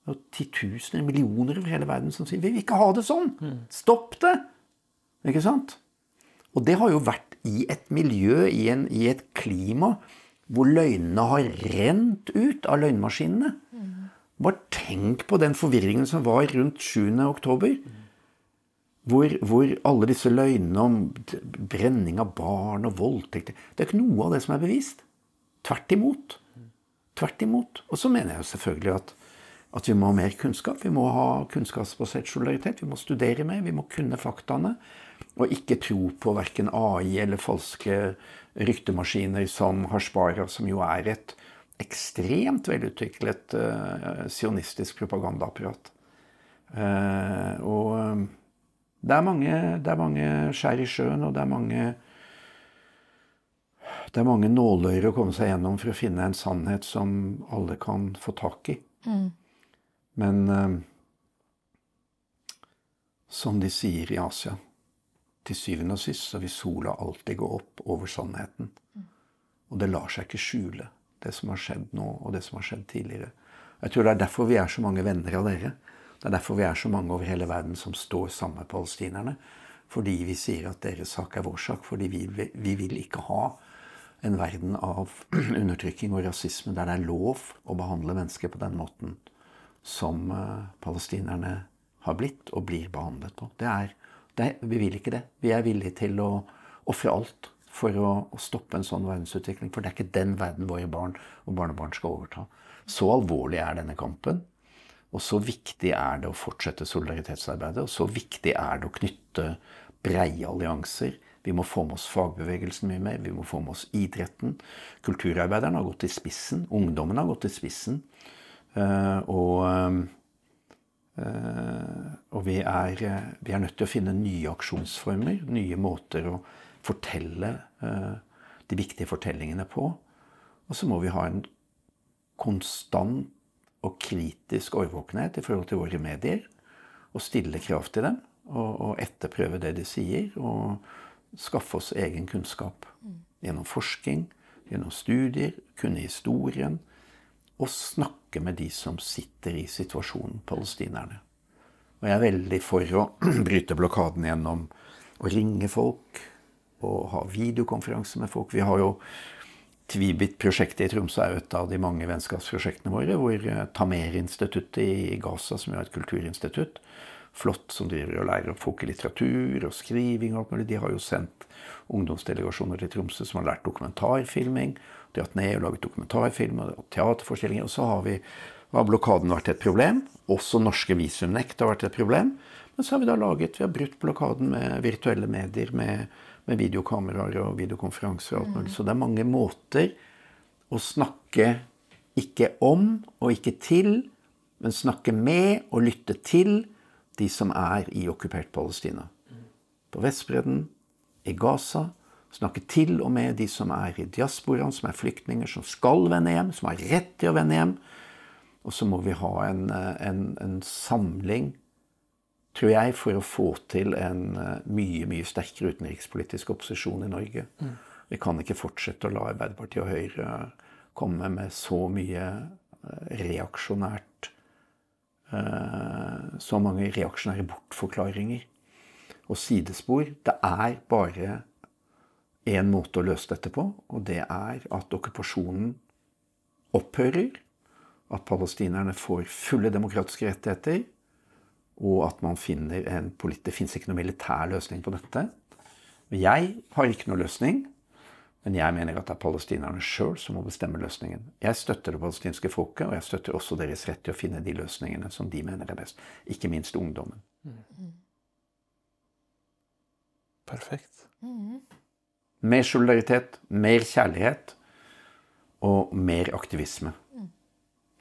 og titusener, millioner over hele verden som sier 'Vi vil ikke ha det sånn! Stopp det!' Ikke sant? Og det har jo vært i et miljø, i, en, i et klima, hvor løgnene har rent ut av løgnmaskinene. Bare tenk på den forvirringen som var rundt 7. oktober. Hvor, hvor, alle disse løgnene om brenning av barn og voldtekter Det er ikke noe av det som er bevist. Tvert imot. Tvert imot. Og så mener jeg jo selvfølgelig at at vi må ha mer kunnskap. Vi må ha kunnskapsbasert solidaritet. Vi må studere mer, vi må kunne faktaene. Og ikke tro på verken AI eller falske ryktemaskiner som Hashbara, som jo er et ekstremt velutviklet uh, sionistisk propagandaapparat. Uh, og eh, det er, mange, det er mange skjær i sjøen, og det er mange det er mange nåløyer å komme seg gjennom for å finne en sannhet som alle kan få tak i. Mm. Men eh, som de sier i Asia, til syvende og sist så vil sola alltid gå opp over sannheten. Og det lar seg ikke skjule, det som har skjedd nå, og det som har skjedd tidligere. Jeg tror det er derfor vi er så mange venner av dere. Det er derfor vi er så mange over hele verden som står sammen med palestinerne. Fordi vi sier at deres sak er vår sak. Fordi vi, vi vil ikke ha en verden av undertrykking og rasisme der det er lov å behandle mennesker på den måten som uh, palestinerne har blitt og blir behandlet på. Det er, det vi vil ikke det. Vi er villige til å ofre alt for å, å, stoppe en sånn verdensutvikling. For det er ikke den verden våre barn og barnebarn skal overta. Så alvorlig er denne kampen. Og så viktig er det å fortsette solidaritetsarbeidet. Og så viktig er det å knytte breie allianser. Vi må få med oss fagbevegelsen mye mer. Vi må få med oss idretten. Kulturarbeiderne har gått i spissen. Ungdommen har gått i spissen. Eh, og, eh, og vi, er, vi, er, nødt til å finne nye aksjonsformer, nye måter å fortelle eh, de viktige fortellingene på. Og så må vi ha en konstant og kritisk årvåkenhet i forhold til våre medier. Og stille krav til dem, og, etterprøve det de sier. Og skaffe oss egen kunnskap. Gjennom forskning, gjennom studier, kunne historien, Og snakke med de som sitter i situasjonen, palestinerne. Og jeg er veldig for å bryte blokaden gjennom å ringe folk og ha videokonferanse med folk. Vi har jo Tvibit-prosjektet i Tromsø er et av de mange vennskapsprosjektene våre. Hvor eh, Tamer-instituttet i Gaza, som jo er et kulturinstitutt, flott som driver og lærer opp folk i litteratur og skriving og alt mulig, de har jo sendt ungdomsdelegasjoner til Tromsø som har lært dokumentarfilming dratt ned og laget dokumentarfilmer og teaterforestillinger. Og så har, vi, har blokaden vært et problem. Også norske visumnekt har vært et problem. Men så har vi da laget, vi har brutt blokaden med virtuelle medier, med, med videokameraer og videokonferanser og alt mulig. Så det er mange måter å snakke ikke om og ikke til, men snakke med og lytte til de som er i okkupert Palestina. På Vestbredden, i Gaza, Snakke til og med de som er i diasporaen, som er flyktninger, som skal vende hjem, som har rett til å vende hjem. Og så må vi ha en, en, en samling, tror jeg, for å få til en mye, mye sterkere utenrikspolitisk opposisjon i Norge. Mm. Vi kan ikke fortsette å la Arbeiderpartiet og Høyre komme med så mye eh, reaksjonært eh, Så mange reaksjonære bortforklaringer og sidespor. Det er bare én måte å løse dette på, og det er at okkupasjonen opphører. At palestinerne får fulle demokratiske rettigheter. Og at man finner en Det fins ikke noen militær løsning på dette. Jeg har ikke noen løsning. Men jeg mener at det er palestinerne sjøl som må bestemme løsningen. Jeg støtter det palestinske folket, og jeg støtter også deres rett til å finne de løsningene som de mener er best. Ikke minst ungdommen. Perfekt. Mer solidaritet, mer kjærlighet og mer aktivisme.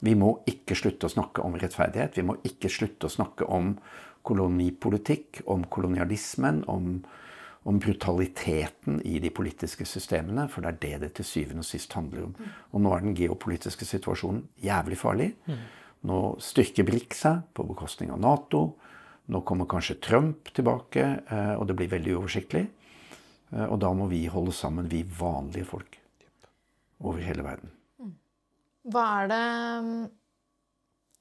Vi må ikke slutte å snakke om rettferdighet. Vi må ikke slutte å snakke om kolonipolitikk, om kolonialismen, om, om brutaliteten i de politiske systemene. For det er det det til syvende og sist handler om. Og nå er den geopolitiske situasjonen jævlig farlig. Nå styrker BRIC seg på bekostning av Nato. Nå kommer kanskje Trump tilbake, eh, og det blir veldig uoversiktlig. Eh, Og da må vi holde sammen, vi vanlige folk. Over hele verden. Hva er det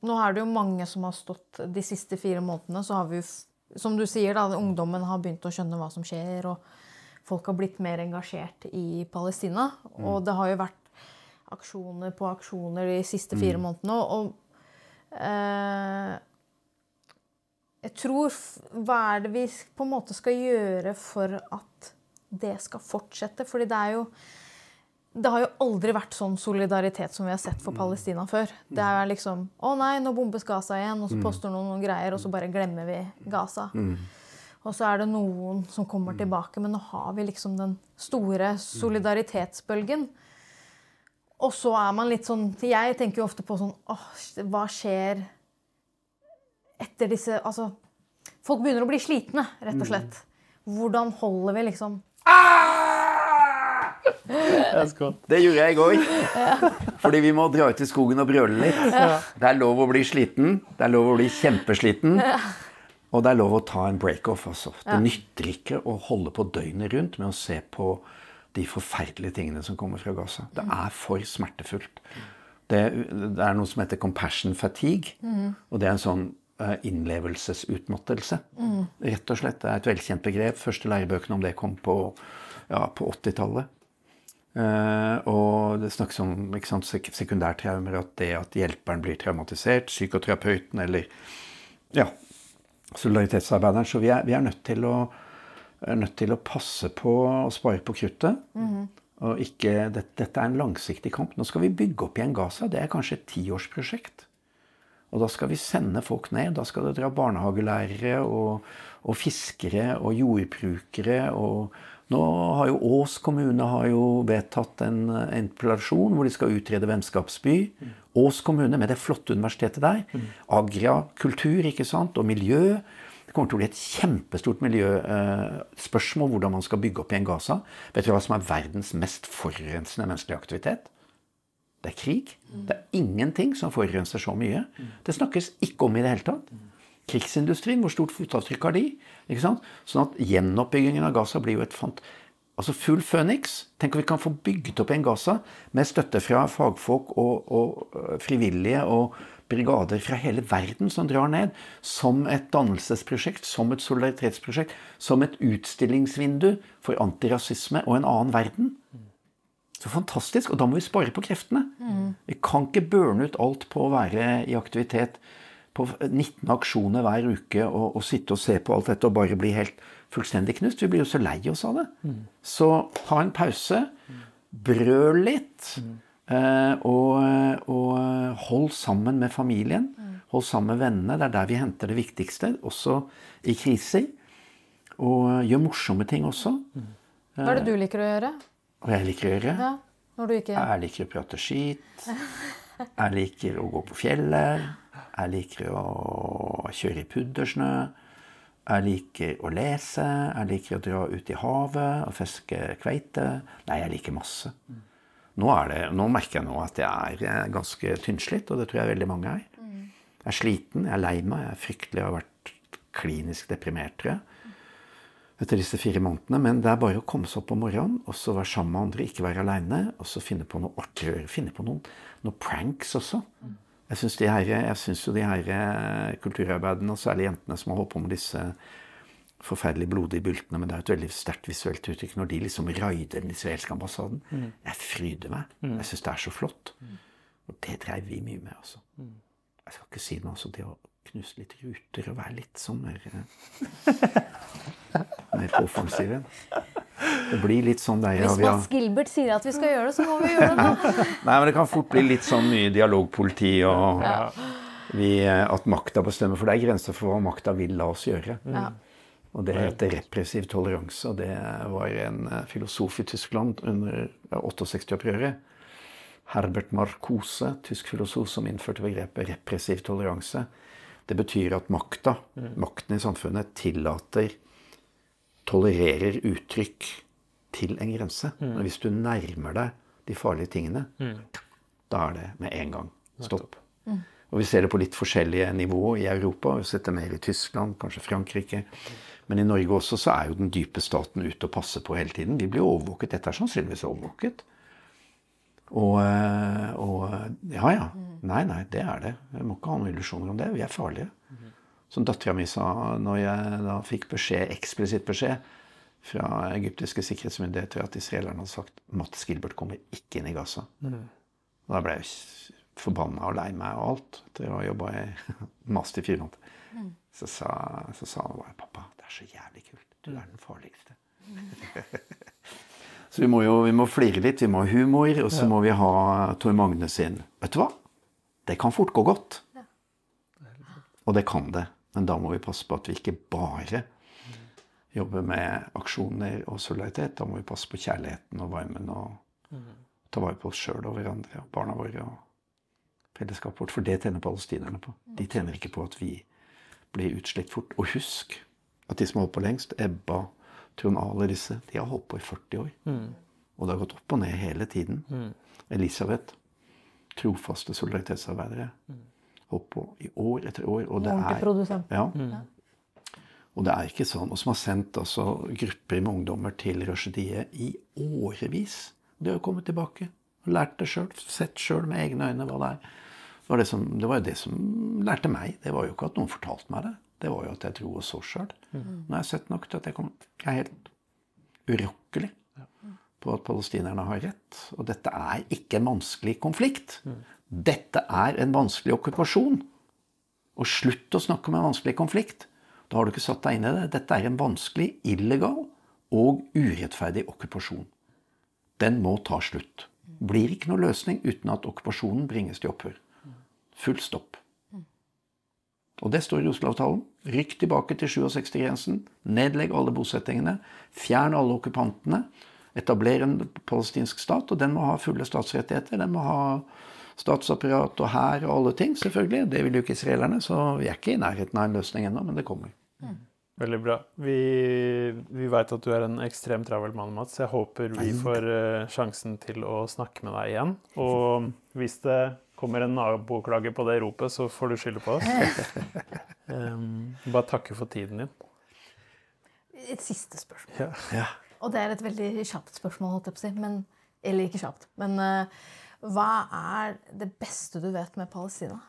Nå er det jo mange som har stått de siste fire månedene. Så har vi, jo som du sier, da, ungdommen har begynt å skjønne hva som skjer. Og folk har blitt mer engasjert i Palestina. Og det har jo vært aksjoner på aksjoner de siste fire månedene. Og eh, jeg tror Hva er det vi på en måte skal gjøre for at det skal fortsette? Fordi det er jo det har jo aldri vært sånn solidaritet som vi har sett for Palestina før. Det er liksom Å nei, nå bombes Gaza igjen, og så poster noen noen greier, og så bare glemmer vi Gaza. Og så er det noen som kommer tilbake, men nå har vi liksom den store solidaritetsbølgen. Og så er man litt sånn Jeg tenker jo ofte på sånn åh, hva skjer etter disse Altså Folk begynner å bli slitne, rett og slett. Hvordan holder vi liksom Det gjorde jeg i går. Fordi vi må dra ut i skogen og brøle litt. Det er lov å bli sliten. Det er lov å bli kjempesliten. Og det er lov å ta en break-off også. Det nytter ikke å holde på døgnet rundt med å se på de forferdelige tingene som kommer fra Gaza. Det er for smertefullt. Det, det er noe som heter compassion fatigue. Og det er en sånn eh, innlevelsesutmattelse. Rett og slett. Det er et velkjent begrep. Første lærebøkene om det kom på, ja, på 80-tallet. Eh, og det snakkes om ikke sant, sek sekundærtraumer, at det at hjelperen blir traumatisert, psykoterapeuten eller ja, solidaritetsarbeideren. Så vi er, vi er nødt, til å, nødt til å passe på å spare på kruttet. Og ikke, det, dette er en langsiktig kamp. Nå skal vi bygge opp igjen Gaza. Det er kanskje et tiårsprosjekt. Og da skal vi sende folk ned. Da skal det dra barnehagelærere og, og fiskere og jordbrukere. og nå har jo Ås kommune har jo vedtatt en eh, interpellasjon hvor de skal utrede vennskapsby. Ås kommune med det flotte universitetet der. Agra kultur ikke sant, og miljø. Det kommer til å bli et kjempestort miljøspørsmål hvordan man skal bygge opp igjen Gaza. Vet du hva som er verdens mest forurensende menneskelige aktivitet? Det er krig. Det er ingenting som forurenser så mye. Det snakkes ikke om i det hele tatt. Krigsindustrien, hvor stort fotavtrykk har de? Ikke sant? Sånn at gjenoppbyggingen av Gaza blir jo et fant... Altså full Føniks. Tenk om vi kan få bygget opp igjen Gaza med støtte fra fagfolk og, og øh, frivillige og brigader fra hele verden som drar ned. Som et dannelsesprosjekt, som et solidaritetsprosjekt, som et utstillingsvindu for antirasisme og en annen verden. Så fantastisk. Og da må vi spare på kreftene. Vi kan ikke burne ut alt på å være i aktivitet på 19 aksjoner hver uke og, og sitte og se på alt dette og bare bli helt fullstendig knust. Vi blir jo så lei oss av det. Så ta en pause. Brøl litt. Mm. og, og hold sammen med familien. Hold sammen med vennene. Det er der vi henter det viktigste, også i kriser. Og gjør morsomme ting også. Hva er det du liker å gjøre? Hva jeg liker å gjøre. Ja, når du ikke Jeg liker å prate skit. Jeg liker å gå på fjellet. Jeg liker å kjøre i puddersnø. Jeg liker å lese. Jeg liker å dra ut i havet og fiske kveite. Nei, jeg liker masse. Nå, det, nå merker jeg nå at jeg er eh, ganske tynnslitt, og det tror jeg veldig mange er. Jeg er sliten, jeg er lei meg, jeg er fryktelig, jeg har vært klinisk deprimert, tror jeg etter disse fire månedene. Men det er bare å komme seg opp om morgenen og så være sammen med andre, ikke være aleine. Og så finne på noe artig å gjøre. Finne på noen, noen pranks også. Jeg syns jo de her eh, kulturarbeidene, og særlig jentene som har holdt på med disse forferdelig blodige bultene, men det er et veldig sterkt visuelt uttrykk når de liksom raider den israelske ambassaden. Jeg fryder meg. Jeg syns det er så flott. Og det dreiv vi mye med, altså. Jeg skal ikke si noe, om Det å knuse litt ruter og være litt sånn mer eh, mer på offensiven. Det blir litt sånn der ja, Hvis Mads Gilbert sier at vi skal gjøre det, så må vi gjøre det. nå. Nei, men det kan fort bli litt sånn mye dialogpoliti og vi, eh, at makta bestemmer. For det er grenser for hva makta vil la oss gjøre. Ja. Og det heter repressiv toleranse. Og det var en eh, filosof i Tyskland under 68-opprøret. Herbert Marcuse, tysk filosof, som innførte begrepet repressiv toleranse. Det betyr at makta, makten i samfunnet, tillater Tolererer uttrykk til en grense. Men hvis du nærmer deg de farlige tingene, da er det med en gang stopp. Og vi ser det på litt forskjellige nivå i Europa. Vi har sett det mer i Tyskland, kanskje Frankrike. Men i Norge også så er jo den dype staten ute og passer på hele tiden. Vi blir overvåket. Dette er sannsynligvis overvåket. Og, eh, og ja, ja. Nei, nei, det er det. Jeg må ikke ha noen illusjoner om det. Vi er farlige. Som dattera mi sa når jeg da fikk beskjed, eksplisitt beskjed fra egyptiske sikkerhetsmyndigheter at israelerne hadde sagt Mats Gilbert kommer ikke inn i Gaza. Og da ble jeg forbanna og lei meg og alt etter å ha jobba i mast i fire måneder. Så sa, så sa han bare 'Pappa, det er så jævlig kult. Du er den farligste'. så vi må jo vi må flire litt. Vi må ha humor, og så må vi ha Tor Magne sin Vet du hva? Det kan fort gå godt. Og det kan det. Men da må vi passe på at vi ikke bare jobber med aksjoner og solidaritet. Da må vi passe på kjærligheten og varmen og ta vare på oss sjøl og hverandre og barna våre og fellesskapet vårt. For det tjener palestinerne på. De tjener ikke på at vi blir utslitt fort. Og husk at de som har holdt på lengst, Ebba, Trond Ale, disse, de har holdt på i 40 år. Og det har gått opp og ned hele tiden. Elisabeth, trofaste solidaritetsarbeidere, holdt på i år etter år. Og det er ja. Og det er ikke sånn. Og som har sendt altså, grupper med ungdommer til Rushdie i årevis. De har jo kommet tilbake og lært det sjøl. Sett sjøl med egne øyne hva det er. Det var, det, som, det var jo det som lærte meg. Det var jo ikke at noen fortalte meg det. Det var jo at jeg dro og så sjøl. Nå har jeg sett nok til at jeg, kom, jeg er helt urokkelig på at palestinerne har rett. Og dette er ikke en vanskelig konflikt. Dette er en vanskelig okkupasjon. Og slutt å snakke om en vanskelig konflikt. Da har du ikke satt deg inn i det. Dette er en vanskelig, illegal og urettferdig okkupasjon. Den må ta slutt. Blir ikke noe løsning uten at okkupasjonen bringes til opphør. Full stopp. Og det står i Oslo-avtalen. Rykk tilbake til 67-grensen. Nedlegg alle bosettingene. Fjern alle okkupantene. Etabler en palestinsk stat, og den må ha fulle statsrettigheter. Den må ha statsapparat og hær og alle ting, selvfølgelig. Det vil jo ikke israelerne, så vi er ikke i nærheten av en løsning ennå, men det kommer. Veldig bra. Vi, vi veit at du er en ekstremt travel mann, Mats. Jeg håper vi får eh, sjansen til å snakke med deg igjen. Og hvis det kommer en naboklage på det ropet, så får du skylde på oss. um, bare takke for tiden din. Et siste spørsmål. Ja. Ja. Og det er et veldig kjapt spørsmål. Men, eller ikke kjapt. Men eh, hva er det beste du vet med Palestina?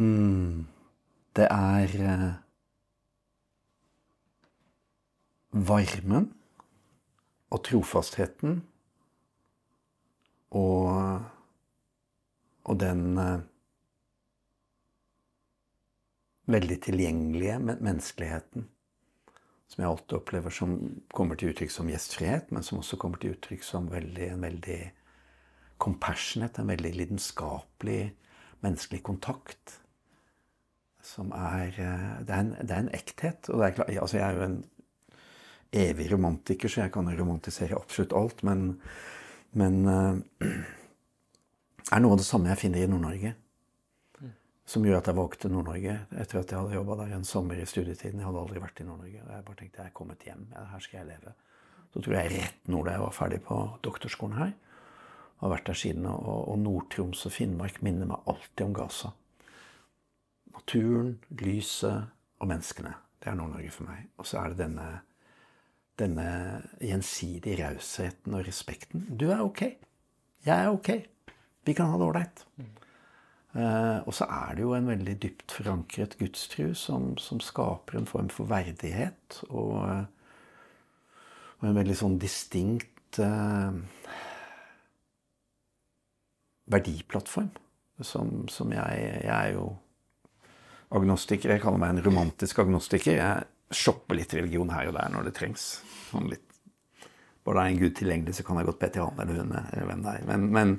Mm. Det er eh, varmen og trofastheten og, og den eh, veldig tilgjengelige men- menneskeligheten som jeg alltid opplever som kommer til uttrykk som gjestfrihet, men som også kommer til uttrykk som veldig, en veldig compassionate, en veldig lidenskapelig menneskelig kontakt som er eh, Det er en, det er en ekthet. Og det er klart, altså jeg er jo en evig romantiker, så jeg kan romantisere absolutt alt. Men, men eh, er noe av det samme jeg finner i Nord-Norge. Som gjorde at jeg valgte Nord-Norge etter at jeg hadde jobba der en sommer i studietiden. Jeg hadde aldri vært i Nord-Norge. og Jeg bare tenkte jeg er kommet hjem. Her skal jeg leve. Så tror jeg rett nord da jeg var ferdig på doktorskolen her. Har vært der siden. Og, og Nord-Troms og Finnmark minner meg alltid om Gaza naturen, lyset og menneskene. Det er Nord-Norge for meg. Og så er det denne, denne gjensidige rausheten og respekten. Du er ok. Jeg er ok. Vi kan ha det ålreit. Eh, og så er det jo en veldig dypt forankret gudstru som, som skaper en form for verdighet og, og en veldig sånn distinkt eh, verdiplattform. Som, som jeg, jeg er jo agnostiker. Jeg kaller meg en romantisk agnostiker. Jeg shopper litt religion her og der når det trengs. Sånn litt Bare det er en gud tilgjengelig, så kan jeg godt be til han eller hun. eller hvem det er. Men, men,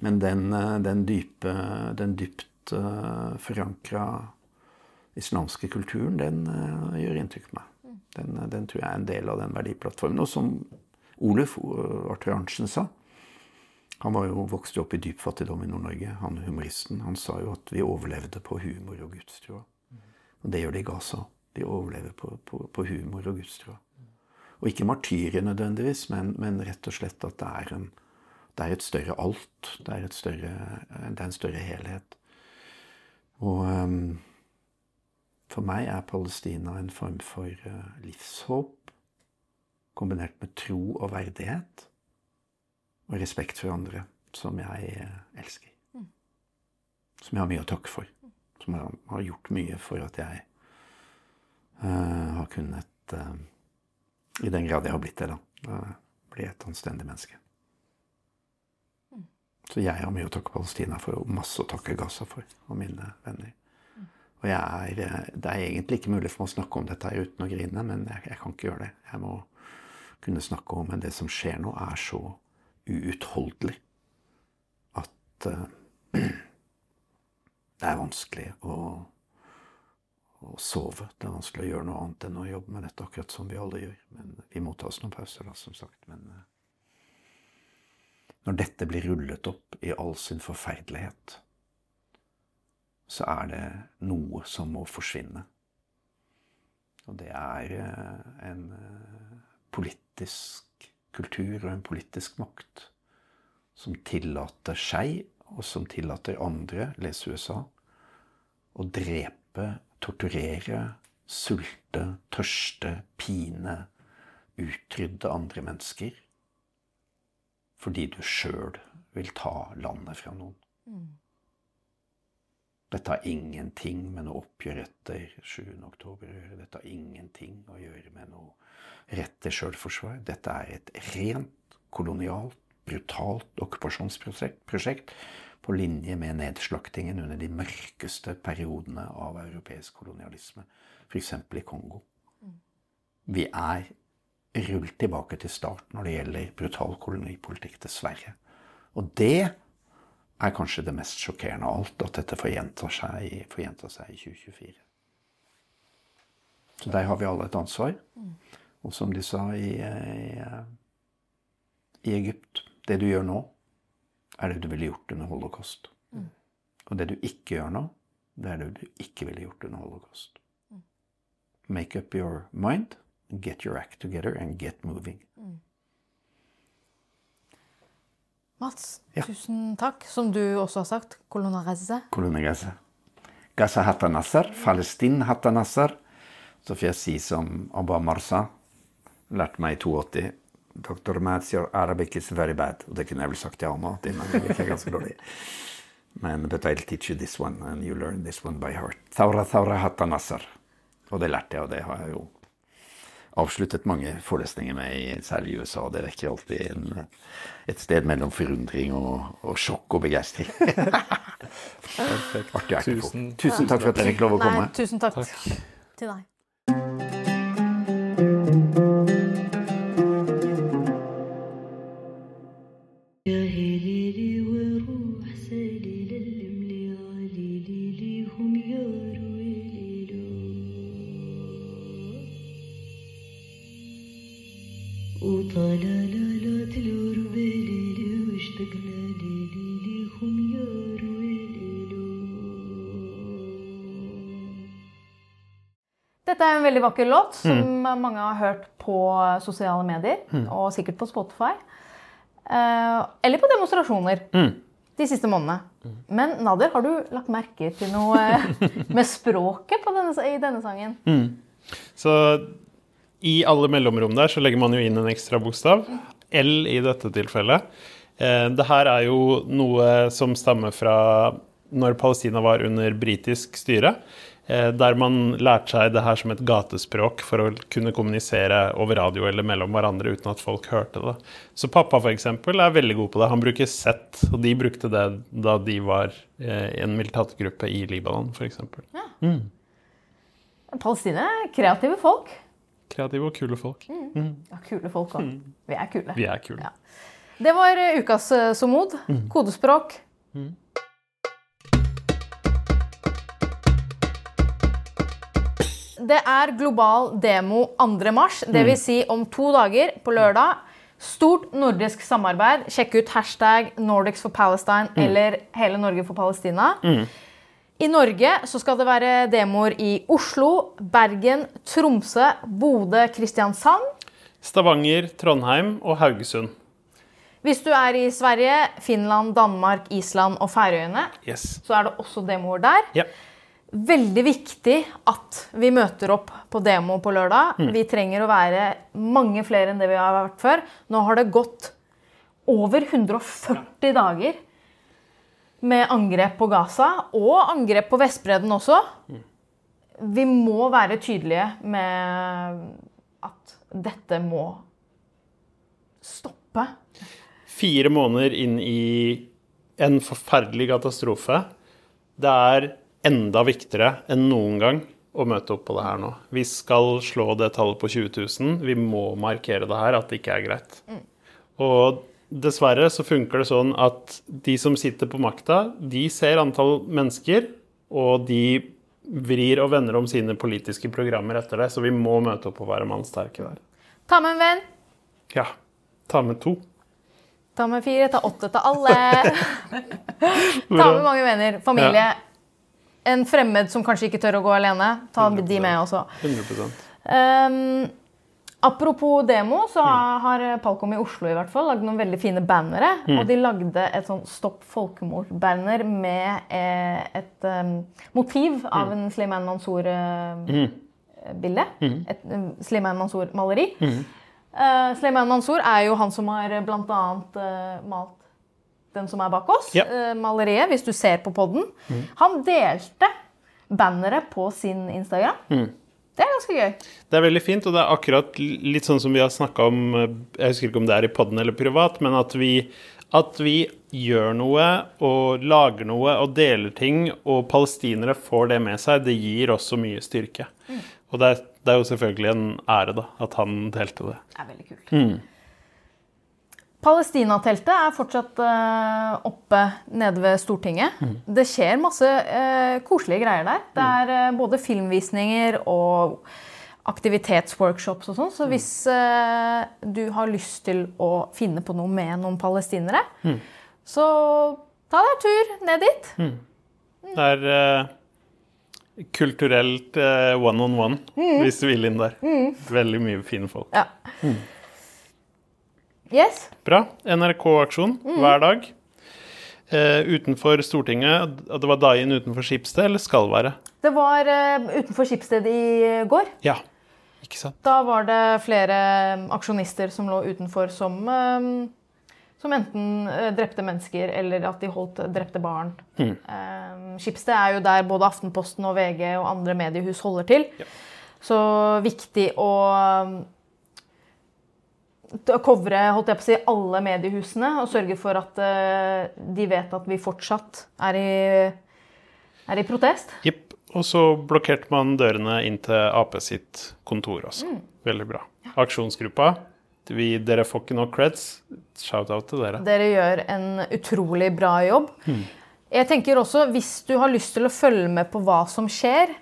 men den, eh, den, dype, den dypt uh, forankra islamske kulturen, den uh, gjør inntrykk på meg. Den, den, tror jeg er en del av den verdiplattformen. Og som Oluf Arthur Arntzen sa Han var jo vokste opp i dyp fattigdom i Nord-Norge, han humoristen. Han sa jo at vi overlevde på humor og gudstro. Og det gjør de i Gaza. De overlever på, på, på humor og gudstro. Og ikke martyrer nødvendigvis, men, men, rett og slett at det er, en, det er et større alt. Det er, større, det er en større helhet. Og um, for meg er Palestina en form for uh, livshåp kombinert med tro og verdighet. Og respekt for andre, som jeg uh, elsker. Mm. Som jeg har mye å takke for. Som har, har gjort mye for at jeg uh, har kunnet i den grad jeg har blitt det, da. Bli et anstendig menneske. Så jeg har mye å takke Palestina for, og masse å takke Gaza for, og mine venner. Og er, Det er egentlig ikke mulig for meg å snakke om dette uten å grine, men jeg, jeg, kan ikke gjøre det. Jeg må kunne snakke om Men det som skjer nå, er så uutholdelig at uh, det er vanskelig å å sove. Det er vanskelig å gjøre noe annet enn å jobbe med dette, akkurat som vi alle gjør. Men vi må ta oss noen pauser, da, som sagt. Men uh, når dette blir rullet opp i all sin forferdelighet, så er det noe som må forsvinne. Og det er uh, en uh, politisk kultur og en politisk makt som tillater seg, og som tillater andre, les USA, å drepe torturere, sulte, tørste, pine, utrydde andre mennesker. Fordi du sjøl vil ta landet fra noen. Mm. Dette har ingenting med noe oppgjør etter 7. oktober å gjøre. Dette har ingenting å gjøre med noe rett til sjølforsvar. Dette er et rent kolonialt, brutalt okkupasjonsprosjekt på linje med nedslaktingen under de mørkeste periodene av europeisk kolonialisme, f.eks. i Kongo. Vi er rullet tilbake til start når det gjelder brutal kolonipolitikk, dessverre. Og det er kanskje det mest sjokkerende av alt, at dette får gjenta seg, seg i 2024. Så der har vi alle et ansvar. Og som de sa i, i, i Egypt Det du gjør nå, er det du ville gjort under holocaust. Mm. Og det du ikke gjør nå, det er det du ikke ville gjort under holocaust. Make up your mind, get your act together and get moving. Mm. Mats, ja. tusen takk. Som du også har sagt, kolonarese. Kolonarese. Gaza hatta nasser, Palestin hatta nasser. Så får jeg si som Abba Marsa lærte meg i 82 Dr. Mats, your Arabic is very bad. Og det kunne jeg vel sagt til Anna. Det Arabic er ganske dårlig. Men but I'll teach you this one, and you learn this one by heart. Thawra thawra hatta nasser. Og det lærte jeg, og det har jeg jo avsluttet mange forelesninger med, særlig i USA. Det vekker alltid en, et sted mellom forundring og, og sjokk og begeistring. Artig Tusen, tusen takk for at dere fikk lov å komme. Nei, tusen takk, takk. til deg. Dette er en veldig vakker låt som mm. mange har hørt på sosiale medier. Mm. Og sikkert på Spotify. Eh, eller på demonstrasjoner mm. de siste månedene. Mm. Men Nader, har du lagt merke til noe med språket denne, i denne sangen? Mm. Så i alle mellomrom der så legger man jo inn en ekstra bokstav. L i dette tilfellet. Eh, det her er jo noe som stammer fra når Palestina var under britisk styre. Eh, der man lærte seg det her som et gatespråk for å kunne kommunisere over radio eller mellom hverandre uten at folk hørte det. Så pappa for eksempel, er veldig god på det. Han bruker Z, og de brukte det da de var eh, i en militantgruppe i Libanon f.eks. Ja. Mm. Palestinere er kreative folk. Kreative og kule folk. Ja, kule folk òg. Vi er kule. Vi er kule. Ja. Det var eh, ukas eh, Somod. Kodespråk. Det er global demo 2. mars, dvs. Si om to dager, på lørdag. Stort nordisk samarbeid. Sjekk ut hashtag Nordics for Palestine eller Hele Norge for Palestina. I Norge så skal det være demoer i Oslo, Bergen, Tromsø, Bodø, Kristiansand. Stavanger, Trondheim og Haugesund. Hvis du er i Sverige, Finland, Danmark, Island og Færøyene, Yes. så er det også demoer der. Ja. Veldig viktig at vi møter opp på demo på lørdag. Vi trenger å være mange flere enn det vi har vært før. Nå har det gått over 140 dager med angrep på Gaza, og angrep på Vestbredden også. Vi må være tydelige med at dette må stoppe. Fire måneder inn i en forferdelig katastrofe. Det er enda viktigere enn noen gang å møte opp på det her nå. Vi skal slå det tallet på 20 000. Vi må markere det her, at det ikke er greit. Og dessverre så funker det sånn at de som sitter på makta, de ser antall mennesker, og de vrir og vender om sine politiske programmer etter det, så vi må møte opp og være mannsterke der. Ta med en venn. Ja. Ta med to. Ta med fire, ta åtte til alle. ta med mange venner, familie. En fremmed som kanskje ikke tør å gå alene. Ta de 100%. med også. 100 Um, apropos demo, så har Palkom i Oslo i hvert fall lagd noen veldig fine bannere. Og de lagde et sånn Stopp folkemord-banner med eh, et um, motiv av en Slimane Mansour-bilde. Et um, Slimane Mansour-maleri. Uh, Slimane Mansour er jo han som har annet eh, malt den som er bak oss, Ja. eh, maleriet, hvis du ser på podden. Han delte banneret på sin Instagram. Det er ganske gøy. Det er veldig fint, og det er akkurat litt sånn som vi har snakka om eh, Jeg husker ikke om det er i podden eller privat, men at vi, at vi gjør noe og lager noe og deler ting, og palestinere får det med seg, det gir også mye styrke. Og det er, det er jo selvfølgelig en ære, da, at han delte det. Det er veldig kult. Palestina-teltet er fortsatt eh, oppe nede ved Stortinget. Det skjer masse eh, koselige greier der. Det er eh, både filmvisninger og aktivitetsworkshops og sånn. Så hvis eh, du har lyst til å finne på noe med noen palestinere, så ta deg en tur ned dit. Det er eh, kulturelt eh, one on one, hvis du vil inn der. Veldig mye fine folk. Ja. Yes. Bra. NRK-aksjon hver dag. Eh, utenfor Stortinget, det var dagen utenfor Skipsted, eller skal være? Det var eh, utenfor Skipsted i går. Ja. Ikke sant? Da var det flere aksjonister som lå utenfor som, eh, som enten eh, drepte mennesker eller at de holdt drepte barn. Mm. Eh, Skipsted er jo der både Aftenposten og VG og andre mediehus holder til. Så viktig å covre holdt jeg på å si, alle mediehusene og sørge for at eh, de vet at vi fortsatt er i, er i protest. Jepp. Og så blokkerte man dørene inn til Ap sitt kontor også. Veldig bra. Aksjonsgruppa, vi, dere får ikke nok creds. Shout-out til dere. Dere gjør en utrolig bra jobb. Jeg tenker også, Hvis du har lyst til å følge med på hva som skjer,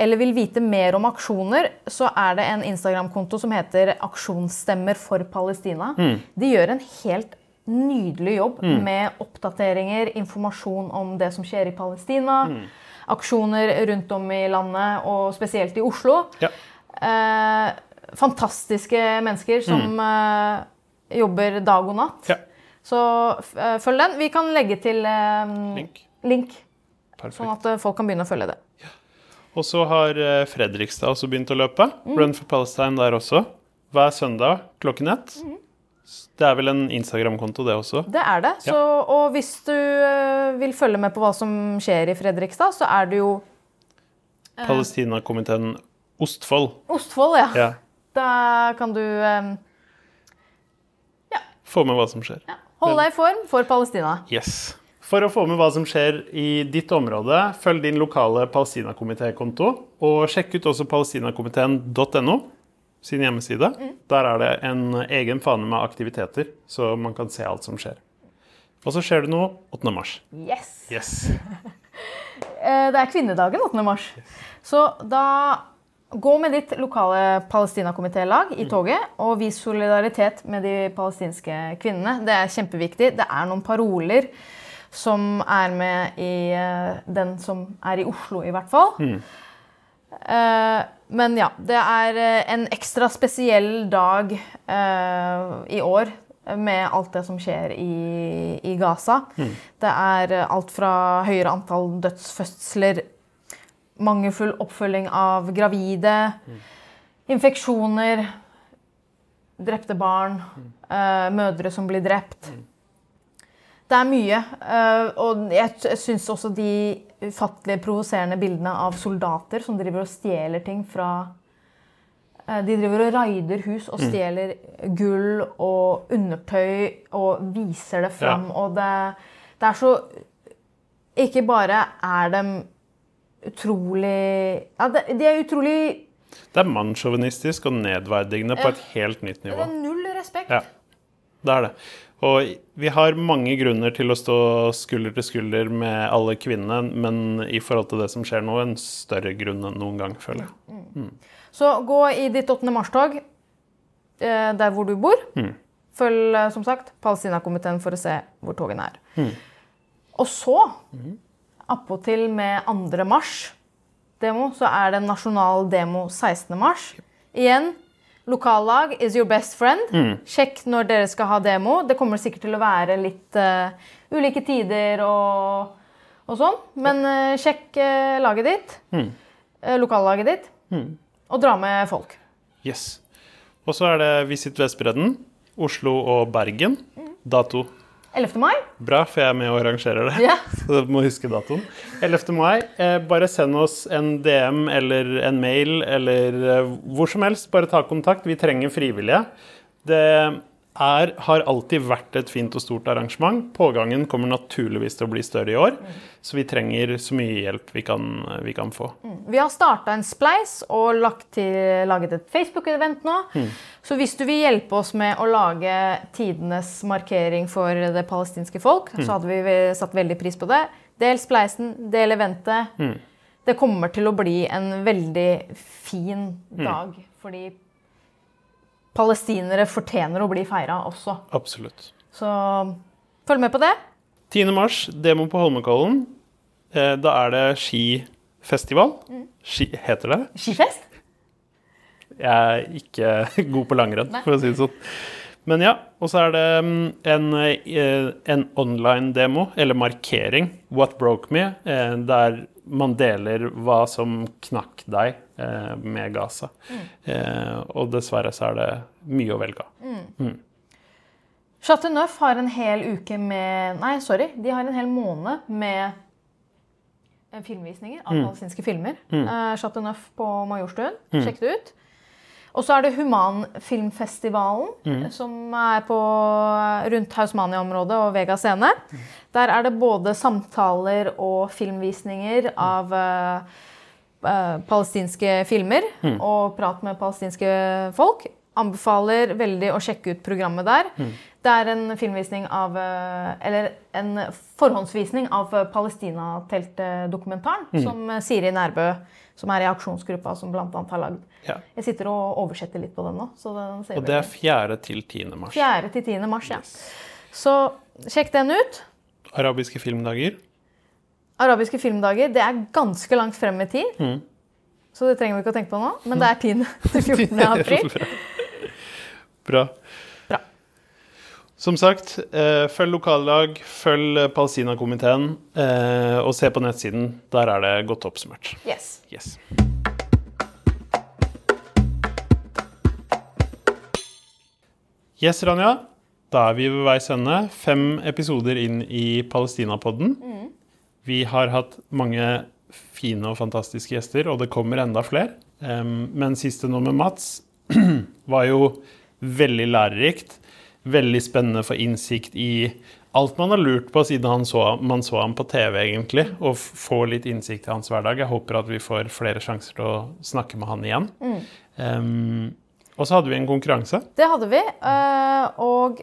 eller vil vite mer om aksjoner, så er det en Instagram-konto som heter Aksjonsstemmer for Palestina. De gjør en helt nydelig jobb med oppdateringer, informasjon om det som skjer i Palestina. Aksjoner rundt om i landet, og spesielt i Oslo. Ja. Eh, fantastiske mennesker som eh, jobber dag og natt. ja. Så eh, følg den. Vi kan legge til eh, Link. link, sånn at eh, folk kan begynne å følge det. Og så har eh, Fredrikstad også begynt å løpe. Run for Palestine der også. Hver søndag klokken ett. Det er vel en Instagram-konto, det også. Det er det. Så, og hvis du eh, vil følge med på hva som skjer i Fredrikstad, så er det jo Palestinakomiteen Ostfold. Ostfold, ja. Ja. Da kan du eh, Få med hva som skjer. holde deg i form for Palestina. Yes. For å få med hva som skjer i ditt område, følg din lokale Palestinakomité-konto. Og sjekk ut også palestinakomiteen.no sin hjemmeside. Der er det en egen fane med aktiviteter, så man kan se alt som skjer. Og så skjer det noe 8. mars. Yes! Yes. Eh, Det er kvinnedagen 8. mars. Så da gå med ditt lokale Palestina-komitélag i toget og vis solidaritet med de palestinske kvinnene. Det er kjempeviktig. Det er noen paroler som er med i eh, den som er i Oslo, i hvert fall. Eh, Men ja, det er eh, en ekstra spesiell dag i år med alt det som skjer i, i Gaza. Det er alt fra høyere antall dødsfødsler, mangelfull oppfølging av gravide, infeksjoner, drepte barn, eh, mødre som blir drept. Det er mye. eh, og jeg syns også de ufattelig provoserende bildene av soldater som driver og stjeler ting fra eh, De driver og raider hus og stjeler gull og undertøy og viser det fram. Og det, det er så Ikke bare er de utrolig Ja, de, de er utrolig Det er mannssjåvinistisk og nedverdigende på et helt nytt nivå. Det er null respekt. Ja, det er det. Og vi har mange grunner til å stå skulder til skulder med alle kvinnene, men i forhold til det som skjer nå, en større grunn enn noen gang, føler jeg. Så gå i ditt 8. mars-tog eh, der hvor du bor. Følg eh, som sagt Palestinakomiteen for å se hvor togene er. Og så, appåtil med 2. mars-demo, så er det nasjonal demo 16. mars. Igjen, lokallag is your best friend. Sjekk når dere skal ha demo. Det kommer sikkert til å være litt uh, ulike tider og, og sånn. Men uh, sjekk uh, laget ditt, eh, lokallaget ditt, og dra med folk. Yes. Og så er det Visit Vestbredden, Oslo og Bergen. Dato 11. mai. Bra, for jeg er med og arrangerer det. Ja. Så du må huske datoen. 11. mai. Eh, bare send oss en DM eller en mail eller eh, hvor som helst. Bare ta kontakt. Vi trenger frivillige. Det er, har alltid vært et fint og stort arrangement. Pågangen kommer naturligvis til å bli større i år, så vi trenger så mye hjelp vi kan, vi kan få. Vi har starta en spleis og lagt til, laget et Facebook-event nå. Så hvis du vil hjelpe oss med å lage tidenes markering for det palestinske folk, så hadde vi satt veldig pris på det. Del spleisen, del eventet. Det kommer til å bli en veldig fin dag, fordi palestinere fortjener å bli feira også. Absolutt. Så følg med på det. 10. mars, demo på Holmenkollen. Eh, da er det skifestival. Ski, heter det? Skifest? Jeg er ikke god på langrenn, for å si det sånn. Men ja, og så er det mm, en, eh, en online-demo, eller markering, What Broke Me, eh, der man deler hva som knakk deg med Gaza. Eh, og dessverre så er det mye å velge av. Mm. Chateauneuf har en hel uke med Nei, sorry. De har en hel måned med eh, filmvisninger av palestinske filmer. Mm. Uh, Chateauneuf på Majorstuen. Sjekk det ut. Og så er det Humanfilmfestivalen, som er på, rundt Hausmania-området og Vega scene. Der er det både samtaler og filmvisninger av eh, eh, palestinske filmer og prat med palestinske folk. Anbefaler veldig å sjekke ut programmet der. Det er en filmvisning av eh, Eller en forhåndsvisning av eh, Palestina-teltdokumentaren som eh, Siri Nærbø, som er i aksjonsgruppa, som bl.a. har lagd. Ja. Jeg sitter og oversetter litt på den nå. Så den ser Og det er 4. til 10. mars. 4. til 10. mars, ja. Så sjekk den ut. Arabiske filmdager. Arabiske filmdager det er ganske langt frem i tid. Så det trenger vi ikke å tenke på nå. Men det er 10. til 14. april. Bra. Bra. Som sagt, eh, følg lokallag, følg eh, Palestinakomiteen, eh, og se på nettsiden. Der er det godt oppsummert. Yes. Yes. Yes, Ranja. Da er vi ved veis ende. Fem episoder inn i Palestinapodden. Vi har hatt mange fine og fantastiske gjester, og det kommer enda flere. Men siste nå med Mats var jo veldig lærerikt. Veldig spennende for innsikt i alt man har lurt på siden han så, man så ham på TV, egentlig, og få litt innsikt i hans hverdag. Jeg håper at vi får flere sjanser til å snakke med han igjen. Um, og så hadde vi en konkurranse. Det hadde vi. eh, Og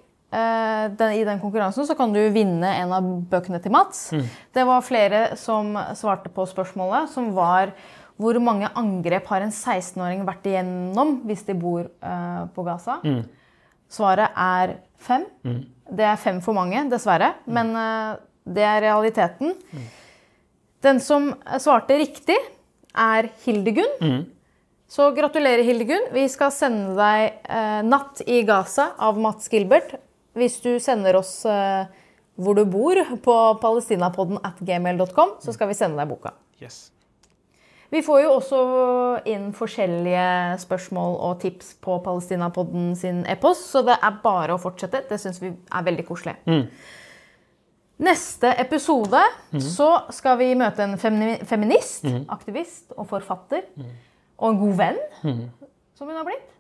den, i den konkurransen så kan du vinne en av bøkene til Mats. Det var flere som svarte på spørsmålet, som var hvor mange angrep har en 16-åring vært igjennom hvis de bor eh, på Gaza? Svaret er fem. Det er fem for mange, dessverre. Men eh, det er realiteten. Den som svarte riktig, er Hildegunn. Så gratulerer, Hildegunn. Vi skal sende deg eh, 'Natt i Gaza' av Mats Gilbert. Hvis du sender oss eh, hvor du bor på palestinapodden at gmail.com, så skal vi sende deg boka. Yes. Vi får jo også inn forskjellige spørsmål og tips på Palestinapodden sin e-post, så det er bare å fortsette. Det syns vi er veldig koselig. Neste episode så skal vi møte en femini feminist, aktivist og forfatter. Og en god venn, som hun har blitt.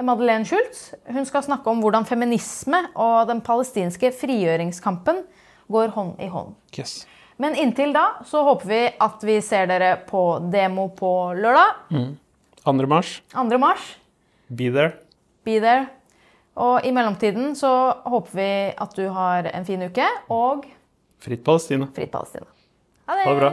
Madeleine Schultz. Hun skal snakke om hvordan feminisme og den palestinske frigjøringskampen går hånd i hånd. yes. Men inntil da så håper vi at vi ser dere på demo på lørdag. 2. mars, 2. mars. be there. Be there. Og i mellomtiden så håper vi at du har en fin uke og Fritt Palestina. fritt Palestina. Ha Ha det bra.